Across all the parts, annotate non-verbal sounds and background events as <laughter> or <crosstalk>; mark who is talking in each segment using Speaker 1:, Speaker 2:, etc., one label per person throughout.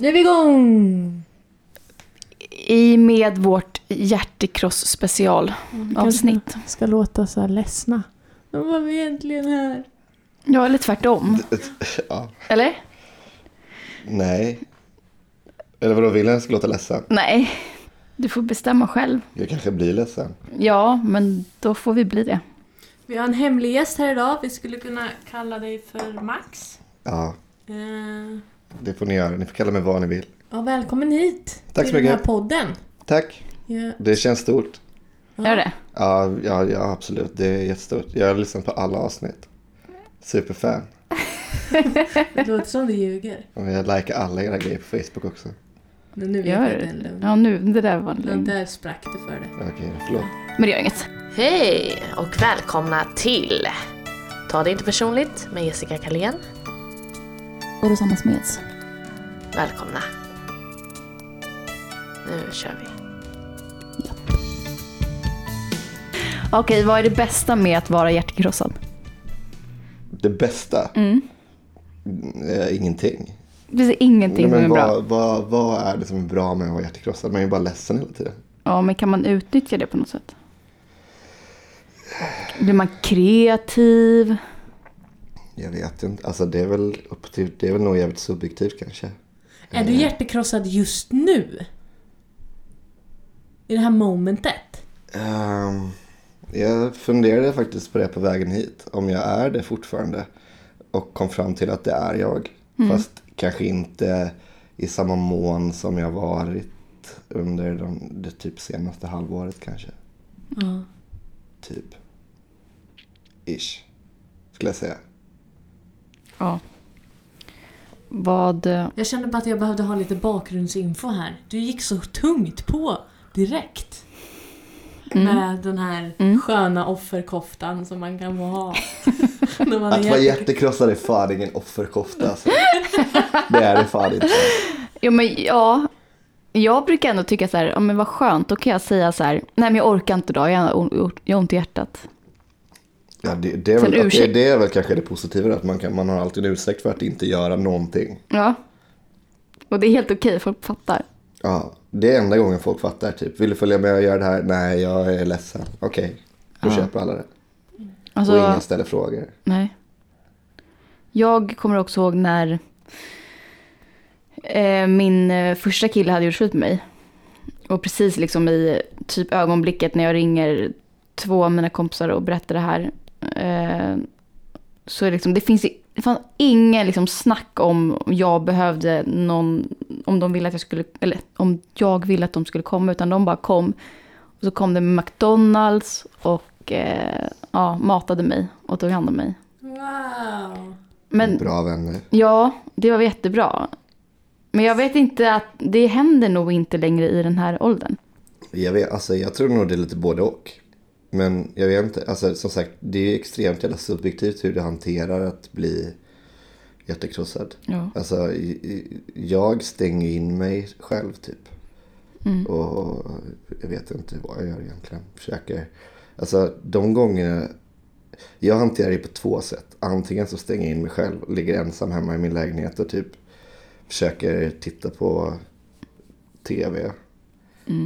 Speaker 1: Nu är vi igång!
Speaker 2: I med vårt hjärtekross special avsnitt.
Speaker 1: Kanske ska låta så här ledsna. Då var vi äntligen här.
Speaker 2: Ja, eller tvärtom.
Speaker 3: Ja.
Speaker 2: Eller?
Speaker 3: Nej. Eller vadå, vill jag ska låta ledsen?
Speaker 2: Nej, du får bestämma själv.
Speaker 3: Jag kanske blir ledsen.
Speaker 2: Ja, men då får vi bli det.
Speaker 1: Vi har en hemlig gäst här idag. Vi skulle kunna kalla dig för Max.
Speaker 3: Ja,
Speaker 1: Eh,
Speaker 3: det får ni göra. Ni får kalla mig vad ni vill.
Speaker 1: ja, välkommen hit
Speaker 3: Tack
Speaker 1: till
Speaker 3: så
Speaker 1: den här
Speaker 3: mycket.
Speaker 1: podden.
Speaker 3: Tack.
Speaker 1: Ja,
Speaker 3: Det känns stort.
Speaker 2: Gör det?
Speaker 3: Ja, ja, ja, absolut. Det är jättestort. Jag har lyssnat på alla avsnitt. Superfan.
Speaker 1: det låter som du ljuger.
Speaker 3: Och jag likar alla era grejer på Facebook också.
Speaker 1: Men nu vet
Speaker 2: Gör
Speaker 1: jag att det
Speaker 2: det?
Speaker 1: är en lögn.
Speaker 2: Ja, nu, det där var en
Speaker 1: Den
Speaker 2: lögn.
Speaker 1: där sprack det för dig.
Speaker 3: Okej, förlåt.
Speaker 2: Men det gör inget.
Speaker 4: Hej och välkomna till Ta det inte personligt med Jessica Kalén.
Speaker 2: Och Rosanna Smeds.
Speaker 4: Välkomna. Nu kör vi.
Speaker 2: Okej, vad är det bästa med att vara hjärtekrossad?
Speaker 3: Det bästa?
Speaker 2: Mm.
Speaker 3: Eh, ingenting.
Speaker 2: Det finns ingenting
Speaker 3: Nej,
Speaker 2: som
Speaker 3: men
Speaker 2: är bra.
Speaker 3: vad, vad, vad är det som är bra med att vara hjärtekrossad? Man är ju bara ledsen hela tiden.
Speaker 2: Ja, men kan man utnyttja det på något sätt? Blir man kreativ?
Speaker 3: Jag vet inte. Alltså det är väl upp till, det är väl nog jävligt subjektivt kanske.
Speaker 1: Är du hjärtekrossad just nu? I det här momentet?
Speaker 3: Ehm, jag funderade faktiskt på det på vägen hit. Om jag är det fortfarande. Och kom fram till att det är jag. Fast kanske inte i samma mån som jag varit under de, det typ senaste halvåret kanske.
Speaker 1: Ja.
Speaker 3: Typ. Ish. Skulle jag säga.
Speaker 2: Ja. Vad... eh,
Speaker 1: Jag kände bara att jag behövde ha lite bakgrundsinfo här. Du gick så tungt på direkt. Med den här sköna offerkoftan som man kan få ha. <laughs> När man
Speaker 3: Att vara
Speaker 1: hjärte-
Speaker 3: hjärtekrossad är fan ingen offerkofta alltså. Det är det fan inte. <laughs>
Speaker 2: Jo, men ja. Jag brukar ändå tycka så här, ja men vad skönt, då kan jag säga så här, nej men jag orkar inte idag, jag har ont i hjärtat.
Speaker 3: Ja, det, det, är väl,
Speaker 2: ursäkt.
Speaker 3: det är väl kanske det positiva. Att man, kan, man har alltid en ursäkt för att inte göra någonting.
Speaker 2: Ja. Och det är helt okej, folk fattar.
Speaker 3: Ja, det är enda gången folk fattar. Typ, vill du följa med och göra det här? Nej, jag är ledsen. Okej, då köper alla det.
Speaker 2: Alltså,
Speaker 3: och ingen ställer frågor.
Speaker 2: nej. Jag kommer också ihåg när eh, min eh, första kille hade gjort slut med mig. Och precis liksom i typ ögonblicket när jag ringer två av mina kompisar och berättar det här. Eh, så är det liksom, det finns det fanns ingen liksom snack om om jag behövde någon, om de ville att jag skulle, eller om jag ville att de skulle komma, utan de bara kom. Och så kom det med McDonalds och eh, ja, matade mig och tog hand om mig.
Speaker 1: Wow.
Speaker 2: Men
Speaker 3: Bra vänner.
Speaker 2: ja, det var jättebra. Men jag vet inte att det händer nog inte längre i den här åldern.
Speaker 3: Jag, vet, alltså, jag tror nog det är lite både och. Men jag vet inte. Alltså, som sagt, det är extremt jävla subjektivt hur du hanterar att bli hjärtekrossad.
Speaker 2: Ja.
Speaker 3: Alltså, jag stänger in mig själv typ. Och jag vet inte vad jag gör egentligen. Försöker. Alltså de gångerna. Jag hanterar det på två sätt. Antingen så stänger jag in mig själv. Ligger ensam hemma i min lägenhet och typ försöker titta på tv.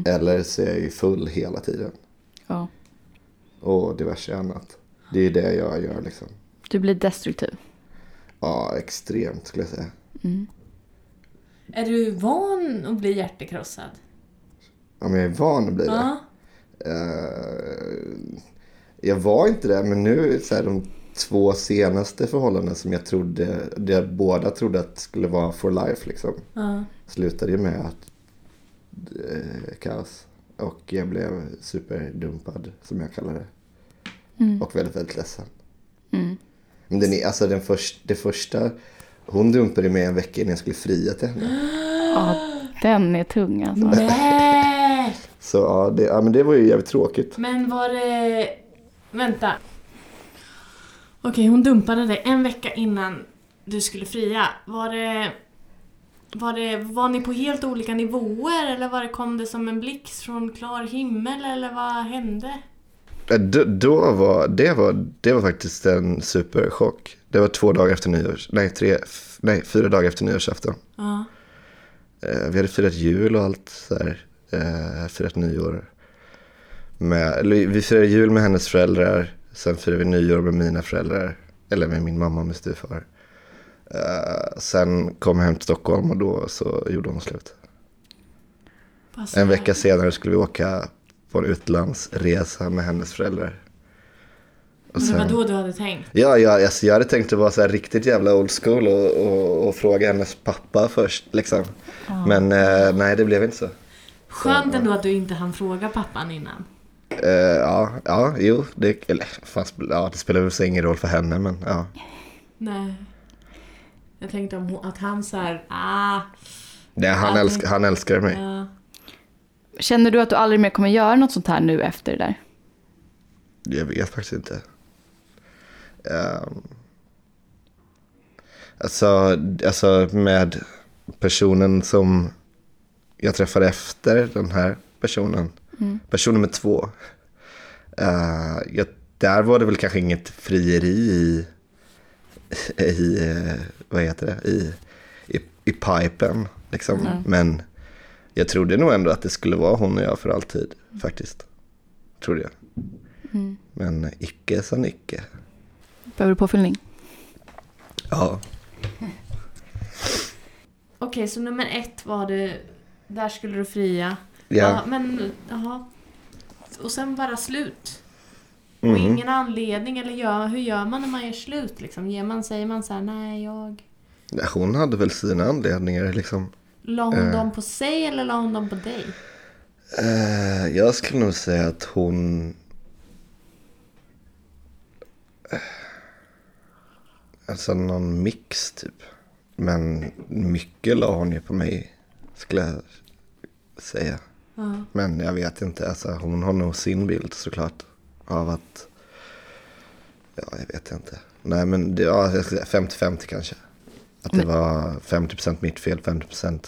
Speaker 3: Eller så är jag ju full hela tiden.
Speaker 2: ja.
Speaker 3: Och diverse annat. Det är det jag gör liksom.
Speaker 2: Du blir destruktiv.
Speaker 3: Ja, extremt skulle jag säga.
Speaker 1: Är du van att bli hjärtekrossad?
Speaker 3: Ja, men jag är van att bli det.
Speaker 1: Ja.
Speaker 3: Eh, jag var inte det, men nu så här, de två senaste förhållanden som jag trodde, där båda trodde att skulle vara for life liksom.
Speaker 1: ja.
Speaker 3: Slutade ju med att eh, kaos. Och jag blev superdumpad, som jag kallar det. Och väldigt, väldigt ledsen. Men den är, alltså den först, det första, hon dumpade mig en vecka innan jag skulle fria till henne.
Speaker 2: Ja, den är tung alltså.
Speaker 1: Nej! <laughs>
Speaker 3: Så ja, det, ja, men det var ju jävligt tråkigt.
Speaker 1: Men var det... Vänta. Okej, hon dumpade dig en vecka innan du skulle fria. Var det... Var, det, var ni på helt olika nivåer eller var det, kom det som en blixt från klar himmel eller vad hände?
Speaker 3: Ja, Då, då var, det, var, det var faktiskt en superchock. Det var två dagar efter nyårs, nej, tre, nej fyra dagar efter nyårsafton.
Speaker 1: Ja.
Speaker 3: Eh, vi hade firat jul och allt så här. Eh, firat nyår. Med, eller vi firade jul med hennes föräldrar. Sen firade vi nyår med mina föräldrar. Eller med min mamma och min styvfar. Eh, sen kom jag hem till Stockholm och då så gjorde hon slut.
Speaker 1: Så
Speaker 3: En vecka senare skulle vi åka på en utlandsresa med hennes föräldrar. Och
Speaker 1: Men det var
Speaker 3: sen-
Speaker 1: då du hade tänkt?
Speaker 3: Ja, ja alltså jag hade tänkt att vara så här riktigt jävla old school och, och, och fråga hennes pappa först. Liksom. Men eh, nej, det blev inte så.
Speaker 1: Skönt ändå att du inte hann fråga pappan innan.
Speaker 3: Eh, ja, ja, jo, det, eller, fast, ja, det spelar väl så ingen roll för henne, men ja.
Speaker 1: Nej. Jag tänkte om hon, att han så här, ah,
Speaker 3: Nej, han, älsk, han älskar mig.
Speaker 1: ja.
Speaker 2: Känner du att du aldrig mer kommer göra något sånt här nu efter det där?
Speaker 3: Jag vet faktiskt inte. Um, alltså, alltså med personen som jag träffade efter den här personen. Person nummer två. Uh, jag, där var det väl kanske inget frieri i, i eh, vad heter det, i, i, i pipen. Liksom. Men jag trodde nog ändå att det skulle vara hon och jag för alltid. Faktiskt. Trodde jag. Men icke sa icke.
Speaker 2: Behöver du påfyllning?
Speaker 3: Ja. <laughs>
Speaker 1: Okej, så nummer ett var det, där skulle du fria.
Speaker 3: Ja.
Speaker 1: men, jaha. Och sen bara slut. Och
Speaker 3: Mhm.
Speaker 1: ingen anledning, eller gör, hur gör man när man gör slut liksom? Ger man, säger man så här, nej jag...
Speaker 3: Ja, Hon hade väl sina anledningar liksom.
Speaker 1: La hon
Speaker 3: Eh.
Speaker 1: dem på sig eller la hon dem på dig?
Speaker 3: Eh, jag skulle nog säga att hon... Eh, Alltså någon mix typ. Men mycket la hon ju på mig, skulle jag säga.
Speaker 1: Ja.
Speaker 3: Men jag vet inte, alltså, hon har nog sin bild såklart. Av att... Ja, jag vet inte. Nej, men det, ja, jag skulle säga 50-50 kanske. Att det
Speaker 2: Men-
Speaker 3: var 50% mitt fel, 50%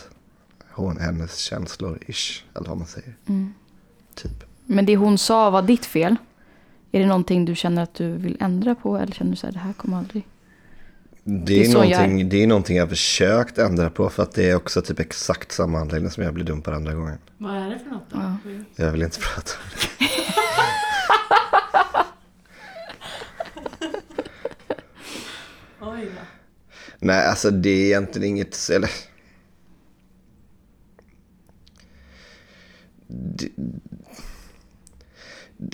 Speaker 3: hon, hennes känslor, ish. Eller vad man säger. Typ.
Speaker 2: Men det hon sa var ditt fel. Är det någonting du känner att du vill ändra på? Eller känner du så här, det här kommer aldrig...
Speaker 3: Det
Speaker 2: är jag är.
Speaker 3: någonting, det är någonting jag har försökt ändra på. För att det är också typ exakt samma anledning som jag blev dumpad andra gången.
Speaker 1: Vad är det för något då?
Speaker 2: Ja.
Speaker 3: Jag vill inte <laughs> prata om det.
Speaker 1: Oj då.
Speaker 3: Nej, alltså det är egentligen inget... Eller... Det,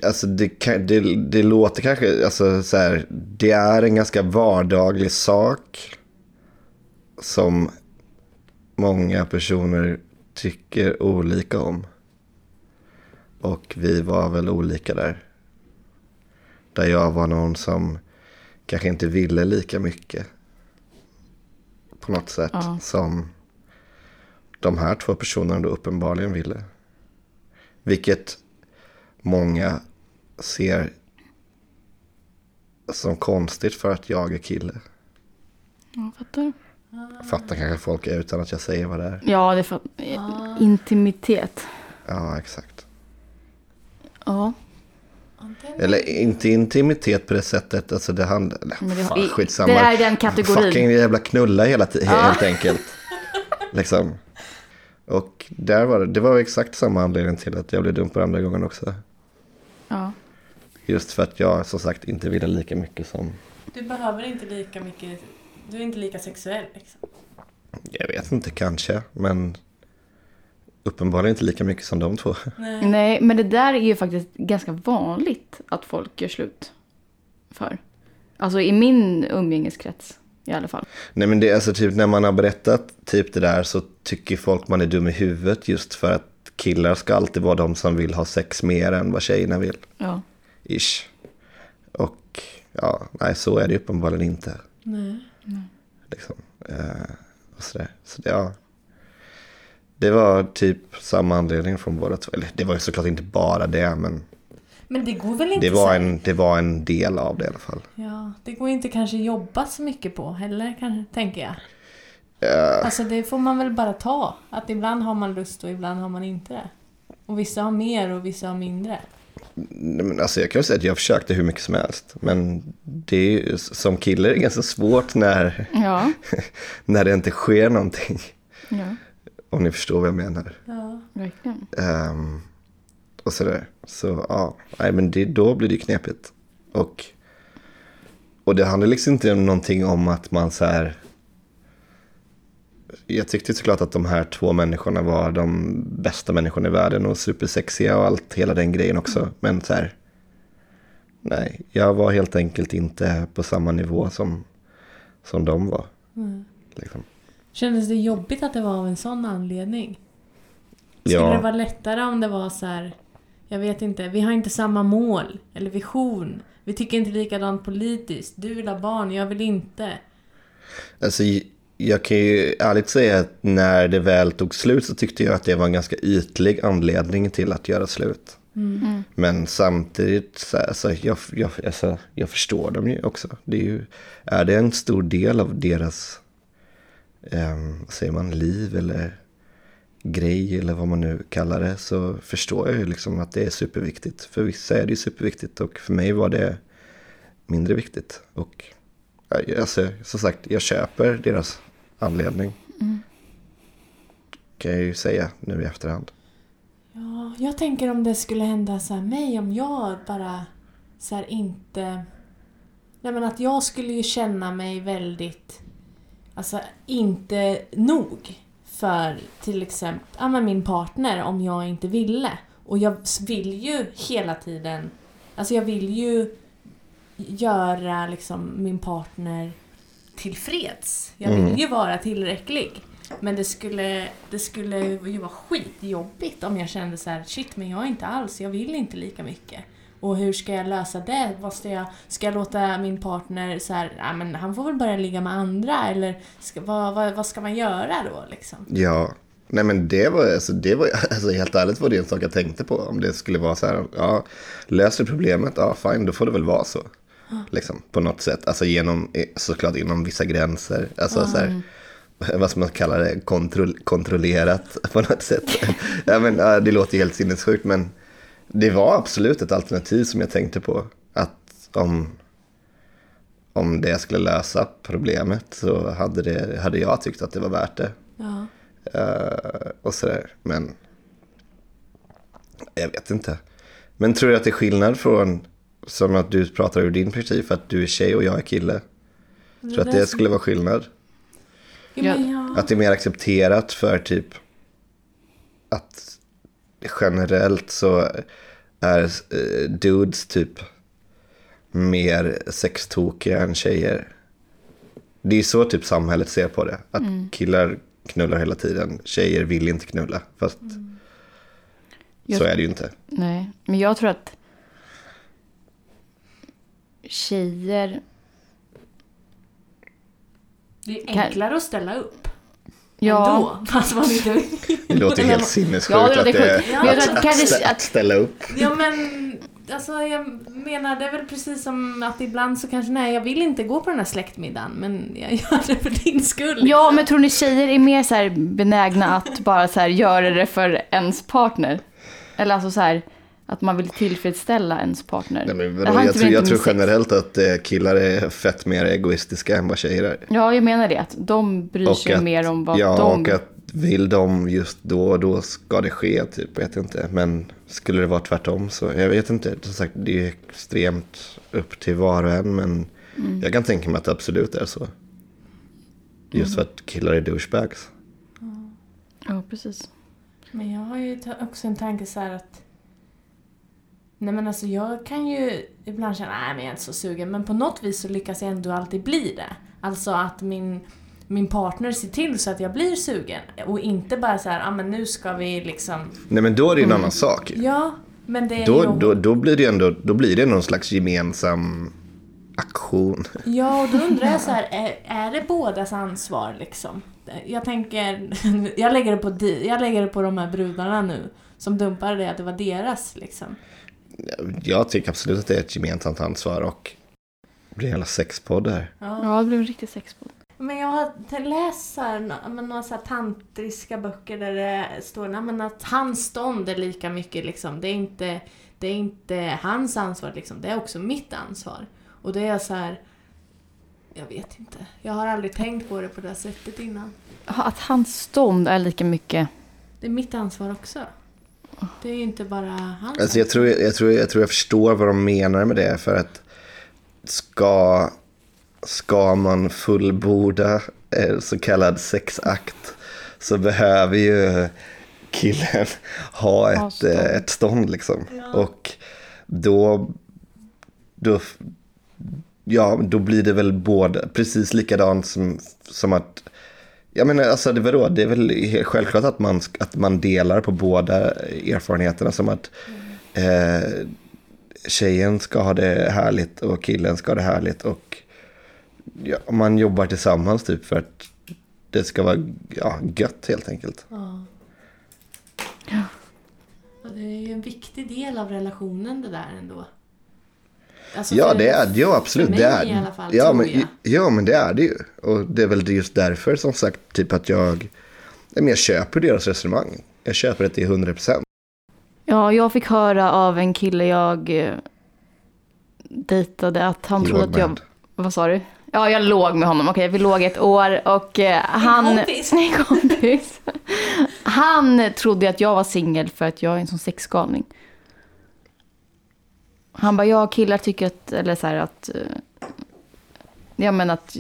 Speaker 3: alltså det, det, det låter kanske... Alltså så här, det är en ganska vardaglig sak som många personer tycker olika om. Och vi var väl olika där. Där jag var någon som kanske inte ville lika mycket på något sätt
Speaker 2: Ja.
Speaker 3: som de här två personerna då uppenbarligen ville. Vilket många ser som konstigt för att jag är kille.
Speaker 2: Ja, fattar.
Speaker 3: Fattar kanske folk utan att jag säger vad det är.
Speaker 2: Ja, det är för... Intimitet.
Speaker 3: Ja, exakt.
Speaker 2: Ja.
Speaker 1: Ja,
Speaker 3: Eller inte intimitet på det sättet. Alltså det handlar...
Speaker 2: Det,
Speaker 3: Fan,
Speaker 2: i-
Speaker 3: skitsamma.
Speaker 2: det är den kategorin.
Speaker 3: Fucking jävla knulla hela tiden, helt enkelt. liksom. Och där var det, det var exakt samma anledning till att jag blev dumpad andra gången också.
Speaker 2: Ja.
Speaker 3: Just för att jag som sagt inte ville lika mycket som,
Speaker 1: Du behöver inte lika mycket, du är inte lika sexuell liksom.
Speaker 3: jag vet inte kanske, men uppenbarligen inte lika mycket som de två.
Speaker 1: Nej.
Speaker 2: Nej, men det där är ju faktiskt ganska vanligt att folk gör slut för. Alltså i min umgängeskrets i alla fall.
Speaker 3: Nej men det är alltså typ när man har berättat typ det där så tycker folk man är dum i huvudet just för att killar ska alltid vara de som vill ha sex mer än vad tjejerna vill.
Speaker 2: Ja.
Speaker 3: Ish. Och ja, nej så är det uppenbarligen inte.
Speaker 1: Nej.
Speaker 3: Liksom. Eh, och sådär. Så det, ja. Det var typ samma anledning från båda två. Eller det var ju såklart inte bara det, men
Speaker 1: Men det går väl inte
Speaker 3: det var, en, det var en del av det i alla fall.
Speaker 1: Ja, det går inte kanske jobba så mycket på heller, kanske, tänker jag.
Speaker 3: Eh,
Speaker 1: Alltså det får man väl bara ta. Att ibland har man lust och ibland har man inte det. Och vissa har mer och vissa har mindre.
Speaker 3: men alltså jag kan ju säga att jag försökte hur mycket som helst. Men det är ju, som kille är det ganska svårt när,
Speaker 2: Ja. <laughs>
Speaker 3: när det inte sker någonting.
Speaker 2: ja.
Speaker 3: Om ni förstår vad jag menar.
Speaker 1: Ja.
Speaker 2: Verkligen.
Speaker 3: Ehm, och sådär. Så ja, nej men det, då blir det knepigt. Och, och det handlar liksom inte om någonting om att man så här. Jag tyckte såklart att de här två människorna var de bästa människorna i världen och supersexiga och allt, hela den grejen också. Men så här. Nej, jag var helt enkelt inte på samma nivå som, som de var.
Speaker 1: Mm.
Speaker 3: Liksom.
Speaker 1: Kändes det jobbigt att det var av en sån anledning? Skulle
Speaker 3: Ja.
Speaker 1: det vara lättare om det var så här, jag vet inte, vi har inte samma mål eller vision. Vi tycker inte likadant politiskt. Du vill ha barn, jag vill inte.
Speaker 3: Alltså, jag kan ju ärligt säga att när det väl tog slut så tyckte jag att det var en ganska ytlig anledning till att göra slut. Men samtidigt, så, alltså, jag, jag, alltså, jag förstår dem ju också. Det är, ju, är det en stor del av deras, vad säger man, liv eller grej eller vad man nu kallar det så förstår jag ju liksom att det är superviktigt. För vissa är det ju superviktigt och för mig var det mindre viktigt. Och alltså, som sagt, jag köper deras anledning. Kan jag ju säga nu i efterhand.
Speaker 1: Ja, jag tänker om det skulle hända så här mig, om jag bara så här inte... Nej men att jag skulle ju känna mig väldigt... Alltså inte nog för till exempel ja, min partner om jag inte ville. Och jag vill ju hela tiden... Alltså jag vill ju göra liksom min partner tillfreds. Jag vill
Speaker 3: Mm.
Speaker 1: ju vara tillräcklig. Men det skulle, det skulle ju vara skitjobbigt om jag kände så här: shit men jag är inte alls, jag vill inte lika mycket. Och hur ska jag lösa det? Vad ska, jag, ska jag låta min partner så här, ja men han får väl börja ligga med andra eller ska, vad, vad, vad ska man göra då liksom?
Speaker 3: Ja, nej men det var, alltså, det var, <laughs> alltså helt ärligt var det en sak jag tänkte på. Om det skulle vara så här, ja, löser du problemet, ja fine, då får det väl vara så. Liksom, på något sätt, alltså genom, såklart inom vissa gränser. Alltså så här, vad ska man kalla det, kontroll, kontrollerat <laughs> på något sätt. <laughs> ja, men, ja, det låter helt sinnessjukt, men det var absolut ett alternativ som jag tänkte på. Att om, om det skulle lösa problemet så hade, det, hade jag tyckt att det var värt det.
Speaker 1: Ja.
Speaker 3: Eh, och sådär. Men jag vet inte. Men tror du att det är skillnad från som att du pratar ur din perspektiv för att du är tjej och jag är kille? Tror du att det skulle vara skillnad?
Speaker 1: Ja.
Speaker 3: Att det är mer accepterat för typ att generellt så är eh, dudes typ mer sextokiga än tjejer. Det är så typ samhället ser på det. Att killar knullar hela tiden, tjejer vill inte knulla. Fast
Speaker 2: Jag-
Speaker 3: så är det ju inte.
Speaker 2: Nej, men jag tror att tjejer...
Speaker 1: Det är
Speaker 2: Kan-
Speaker 1: enklare att ställa upp.
Speaker 2: Ja,
Speaker 1: Ändå, fast man inte vill.
Speaker 3: Det låter helt sinnessjukt
Speaker 2: Ja, det
Speaker 3: att det
Speaker 2: jag tror att kanske
Speaker 3: stä-
Speaker 2: att-
Speaker 3: ställa upp.
Speaker 1: Ja men, alltså jag menar det är väl precis som att ibland så kanske, nej jag vill inte gå på den här släktmiddagen men jag gör det för din skull.
Speaker 2: Ja,
Speaker 1: liksom.
Speaker 2: men tror ni tjejer är mer så här benägna att bara så här göra det för ens partner? Eller alltså så här att man vill tillfredsställa ens partner?
Speaker 3: Nej, men
Speaker 2: har
Speaker 3: jag, tror, jag tror generellt att eh, killar är fett mer egoistiska än vad tjejer är.
Speaker 2: Ja, jag menar det. Att de bryr sig
Speaker 3: att,
Speaker 2: mer om vad
Speaker 3: ja,
Speaker 2: de...
Speaker 3: och att vill de just då, då ska det ske, typ, vet inte. Men skulle det vara tvärtom så, jag vet inte. Som sagt, det är extremt upp till var och en, men
Speaker 2: Mm.
Speaker 3: jag kan tänka mig att det absolut är så. Just för att killar är douchebags.
Speaker 2: Ja, precis.
Speaker 1: Men jag har ju också en tanke så här att Nej men alltså jag kan ju ibland känna, nej men jag är inte så sugen, men på något vis så lyckas jag ändå alltid bli det. Alltså att min, min partner ser till så att jag blir sugen och inte bara så här, ah, men nu ska vi liksom,
Speaker 3: Nej, men då är det ju en annan sak.
Speaker 1: ja, men det är
Speaker 3: Då,
Speaker 1: ju...
Speaker 3: då, då blir det ändå, då blir det någon slags gemensam aktion.
Speaker 1: Ja, och då undrar jag så här, <laughs> är, är det bådas ansvar liksom? Jag tänker, <laughs> jag lägger det på, di, jag lägger det på de här brudarna nu som dumpade det, att det var deras liksom.
Speaker 3: Jag tycker absolut att det är ett gemensamt ansvar och det blir en jävla sexpodd här.
Speaker 2: Ja, det blev en riktig sexpodd.
Speaker 1: Men jag har läst så här, nå- men några så här tantriska böcker där det står men att hans stånd är lika mycket liksom. Det är inte, det är inte hans ansvar liksom. Det är också mitt ansvar. Och det är så här... Jag vet inte. Jag har aldrig tänkt på det på det här sättet innan.
Speaker 2: Att hans stånd är lika mycket...
Speaker 1: Det är mitt ansvar också. Det är ju inte bara hans
Speaker 3: Alltså jag, tror, jag, tror, jag tror jag förstår vad de menar med det. För att ska, ska man fullborda eh, så kallad sexakt så behöver ju killen <laughs> ha ett, eh, ett stånd liksom. Och då, då, ja, då blir det väl både precis likadant som, som att jag menar, alltså det, vadå? det är väl självklart att man, att man delar på båda erfarenheterna. Som att eh, tjejen ska ha det härligt och killen ska ha det härligt. Och ja, man jobbar tillsammans typ för att det ska vara ja, gött helt enkelt.
Speaker 1: Ja. Ja, Det är ju en viktig del av relationen det där ändå. Alltså
Speaker 3: Ja, det är ja, absolut.
Speaker 1: För mig
Speaker 3: det är,
Speaker 1: i alla fall,
Speaker 3: ja, men,
Speaker 1: jag.
Speaker 3: ja, men det är det ju. Och det är väl just därför som sagt typ att jag, ja, men jag köper deras resonemang. Jag köper det till 100%.
Speaker 2: Ja, jag fick höra av en kille jag eh, dejtade att han trodde att jag... Vad sa du? Ja, jag låg med honom. Okej, vi låg ett år och eh, han...
Speaker 1: kompis. <laughs>
Speaker 2: En kompis. Han trodde att jag var singel för att jag är en sån sexgalning. Han bara, jag killar tycker att, eller så här att... eh, Ja men att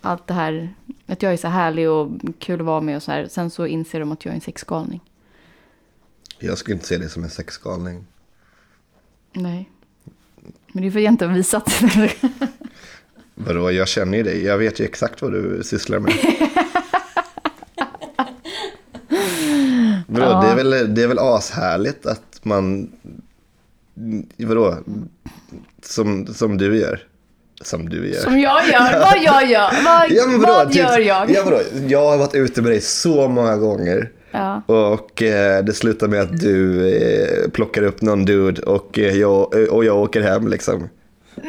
Speaker 2: allt det här, att jag är så härlig och kul att vara med och så här. Sen så inser de att jag är en sexgalning.
Speaker 3: Jag skulle inte se det som en sexgalning.
Speaker 2: Nej. Men det är för att jag inte har visat.
Speaker 3: Vadå, jag känner ju dig. Jag vet ju exakt vad du sysslar med. <laughs> Vadå,
Speaker 2: Ja.
Speaker 3: det, är väl, det är väl ashärligt att man... Vadå? Som, som du gör. Som du gör.
Speaker 2: Som jag gör. Vad jag gör. <laughs> Vad,
Speaker 3: Ja, vadå,
Speaker 2: vad
Speaker 3: typ-
Speaker 2: gör jag?
Speaker 3: Ja, vadå? Jag har varit ute med dig så många gånger.
Speaker 2: Ja.
Speaker 3: Och eh, det slutar med att du eh, plockar upp någon dude och, eh, jag, och jag åker hem liksom. <laughs>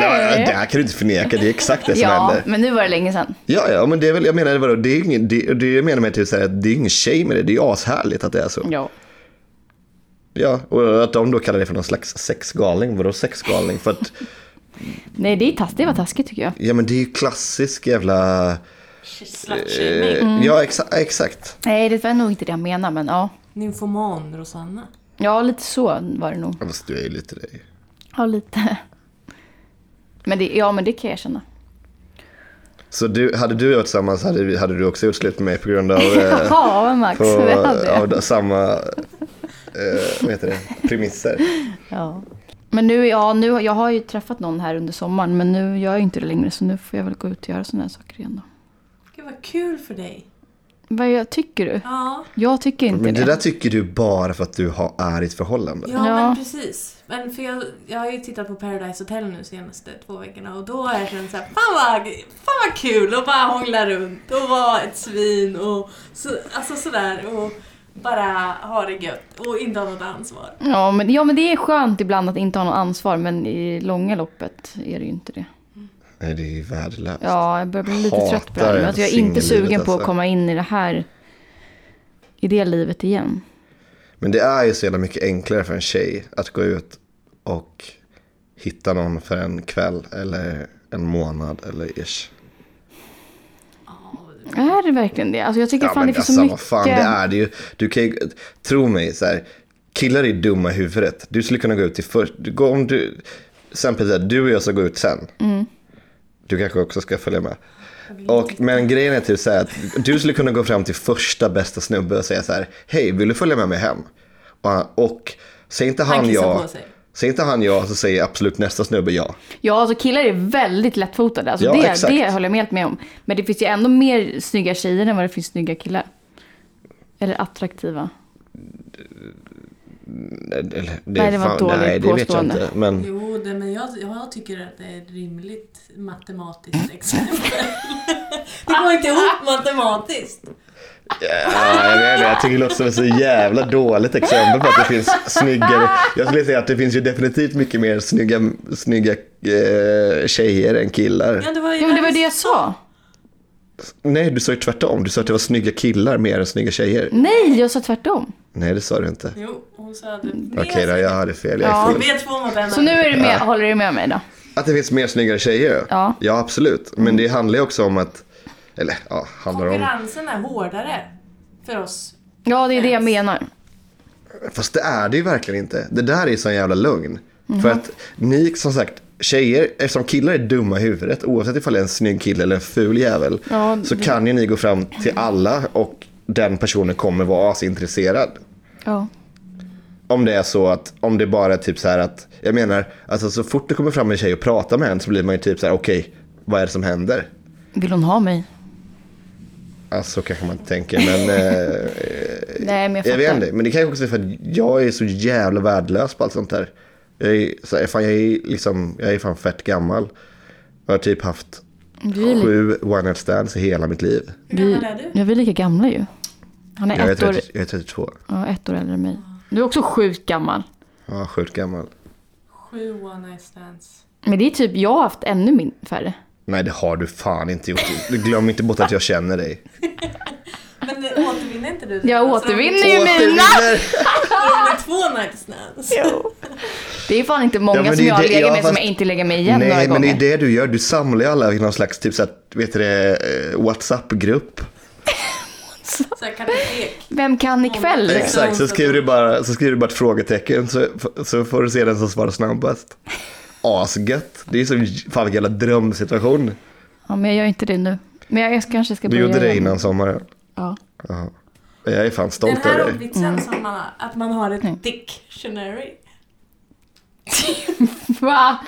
Speaker 3: Nej, det här kan du inte förneka, det är exakt det som
Speaker 2: Ja,
Speaker 3: händer.
Speaker 2: men nu var det länge sedan.
Speaker 3: Ja, ja, men det är väl, jag menar, vadå, det är ingen, det, det menar med typ så här, att det är ingen tjej med det, det är ju ashärligt att det är så.
Speaker 2: Ja.
Speaker 3: Ja, och att de då kallar det för någon slags sexgalning, vadå sexgalning? För att,
Speaker 2: Nej, det, är tass, det var taskigt tycker jag.
Speaker 3: ja men det är ju klassisk jävla,
Speaker 1: Slutshaming.
Speaker 3: eh, ja exa, exakt.
Speaker 2: Nej, det var nog inte det jag menade, men ja.
Speaker 1: Nymfoman Rosanna.
Speaker 2: Ja, lite så var det nog.
Speaker 3: Ja, Fast du är ju lite det.
Speaker 2: Ja, lite. Men det, ja, men det kan jag känna.
Speaker 3: Så du, hade du varit tillsammans hade, vi- hade du också gjort slut med mig på grund av, eh, <laughs>
Speaker 2: Ja, Max,
Speaker 3: på,
Speaker 2: vi hade
Speaker 3: av samma, eh, vad heter det, premisser. <laughs>
Speaker 2: Ja. Men nu, ja, nu, jag har ju träffat någon här under sommaren, men nu gör jag inte det längre, så nu får jag väl gå ut och göra sådana här saker igen då.
Speaker 1: Gud vad kul för dig.
Speaker 2: Vad jag, tycker du?
Speaker 1: Ja,
Speaker 2: Jag tycker inte
Speaker 3: Men
Speaker 2: det.
Speaker 3: det där tycker du bara för att du har, är i ett förhållande.
Speaker 1: ja,
Speaker 2: Ja.
Speaker 1: men precis. Men för jag, jag har ju tittat på Paradise Hotel nu senaste två veckorna och då har jag känt såhär, fan vad, fan vad kul att bara hångla runt och vara ett svin och så, alltså sådär och bara ha det gött och inte ha något ansvar.
Speaker 2: Ja men, ja, men det är skönt ibland att inte ha något ansvar, men i långa loppet är det ju inte det.
Speaker 3: Nej, det är ju värdelöst.
Speaker 2: Ja, jag börjar bli lite
Speaker 3: Hatar
Speaker 2: trött på det här. nu. Alltså, jag är inte sugen på att
Speaker 3: alltså.
Speaker 2: komma in i det här, i det livet igen.
Speaker 3: Men det är ju så jävla mycket enklare för en tjej att gå ut och hitta någon för en kväll eller en månad eller ish.
Speaker 2: Är det verkligen det? Alltså jag tycker
Speaker 3: Ja,
Speaker 2: fan
Speaker 3: men
Speaker 2: det finns
Speaker 3: alltså,
Speaker 2: så mycket.
Speaker 3: vad fan, det är det ju. Du kan ju, tro mig, så här, killar är dumma i huvudet. Du skulle kunna gå ut till först, du- gå om du, så här, du och jag ska gå ut sen.
Speaker 2: Mm.
Speaker 3: Du kanske också ska följa med. Och, men grejen är typ så här att du skulle kunna gå fram till första bästa snubbe och säga så här, hej, vill du följa med mig hem? Och, och säger inte han,
Speaker 1: Han
Speaker 3: ja,
Speaker 1: på sig.
Speaker 3: Säger inte han ja så säger absolut nästa snubbe ja.
Speaker 2: Ja, alltså killar är väldigt lättfotade. Alltså
Speaker 3: Ja,
Speaker 2: det,
Speaker 3: exakt.
Speaker 2: det håller jag helt med om. Men det finns ju ändå mer snygga tjejer än vad det finns snygga killar. Eller attraktiva.
Speaker 3: Eller,
Speaker 2: Nej, det var
Speaker 3: fan-
Speaker 2: dåligt
Speaker 3: Nej, det vet jag inte. Men
Speaker 1: Jo, det, men jag, jag tycker att det är ett rimligt matematiskt exempel. <laughs> det går inte ihop matematiskt.
Speaker 3: Ja, jag vet inte, jag tycker det låter som ett så jävla dåligt exempel på att det finns snyggare. Jag skulle säga att det finns ju definitivt mycket mer snygga, snygga eh, tjejer än killar.
Speaker 1: Ja, det var ju
Speaker 2: Ja, men det var det jag sa.
Speaker 3: Nej, du sa ju tvärtom. Du sa att det var snygga killar mer än snygga tjejer.
Speaker 2: Nej, jag sa tvärtom.
Speaker 3: Nej, det sa du inte.
Speaker 1: Jo, hon sa att det
Speaker 3: Okej då, jag hade fel. Jag är
Speaker 2: Ja.
Speaker 3: full.
Speaker 1: Vi är två mot en.
Speaker 2: Så nu är du med, håller du med mig då?
Speaker 3: Att det finns mer snyggare tjejer?
Speaker 2: Ja.
Speaker 3: Ja, absolut. Men det handlar ju också om att... Eller ja, handlar om...
Speaker 1: Konkurrensen är hårdare för oss.
Speaker 2: Ja, det är det jag menar.
Speaker 3: Fast det är det ju verkligen inte. Det där är ju sån jävla lögn.
Speaker 2: Mhm.
Speaker 3: För att ni, som sagt, tjejer, eftersom killar är dumma i huvudet, oavsett ifall det är en snygg kille eller en ful jävel,
Speaker 2: Ja,
Speaker 3: så kan ju ni gå fram till alla och den personen kommer vara asintresserad.
Speaker 2: Ja.
Speaker 3: Om det är så att, om det bara är typ så här att, jag menar, alltså så fort det kommer fram en tjej och pratar med en så blir man ju typ så här, okej, vad är det som händer?
Speaker 2: Vill hon ha mig?
Speaker 3: Alltså kanske man inte tänker, men... Eh, <laughs>
Speaker 2: Nej, men jag
Speaker 3: jag vet inte. Men det kan ju också vara för att jag är så jävla värdelös på allt sånt där. Jag är, så här, fan, jag är, liksom, jag är fan fett gammal. Jag har typ haft
Speaker 2: är
Speaker 3: sju one night stands i hela mitt liv.
Speaker 1: Hur gammal är du?
Speaker 2: Ja, vi är lika gamla ju. Han är
Speaker 3: Jag är,
Speaker 2: ett år,
Speaker 3: 30, jag är 32.
Speaker 2: ja, ett år äldre än mig. Du är också sjukt gammal.
Speaker 3: Ja, sjukt gammal.
Speaker 1: Sju one night stands.
Speaker 2: Men det är typ, jag har haft ännu min färre.
Speaker 3: Nej, det har du fan inte gjort. Glöm inte bort att jag känner dig. <laughs>
Speaker 1: Men återvinner inte du?
Speaker 2: Jag
Speaker 1: Alltså,
Speaker 2: återvinner ju mina!
Speaker 1: Är två night stands.
Speaker 2: Det är fan inte
Speaker 3: Ja,
Speaker 2: många
Speaker 3: men
Speaker 2: som jag
Speaker 3: det-
Speaker 2: legat
Speaker 3: ja,
Speaker 2: med som
Speaker 3: fast-
Speaker 2: jag inte lägger med igen några
Speaker 3: Nej, men
Speaker 2: gånger.
Speaker 3: det är det du gör. Du samlar ju alla i någon slags typ så här, vet du det, eh, WhatsApp-grupp. <laughs>
Speaker 2: Vem kan ikväll?
Speaker 3: Exakt, så skriver du bara, så skriver du bara ett frågetecken så, så får du se den som svarar snabbast. Asgött. Det är så fan vilken jävla drömsituation.
Speaker 2: Ja, men jag gör inte det nu. Men jag, kanske ska
Speaker 3: Du
Speaker 2: börja
Speaker 3: gjorde det innan sommaren.
Speaker 2: Ja.
Speaker 3: Ja. Jag är fan
Speaker 1: Den
Speaker 3: stolt
Speaker 1: här
Speaker 3: över dig.
Speaker 1: ordvitsen som man har, att man har
Speaker 2: Mm.
Speaker 1: ett dictionary. <laughs>
Speaker 2: Va?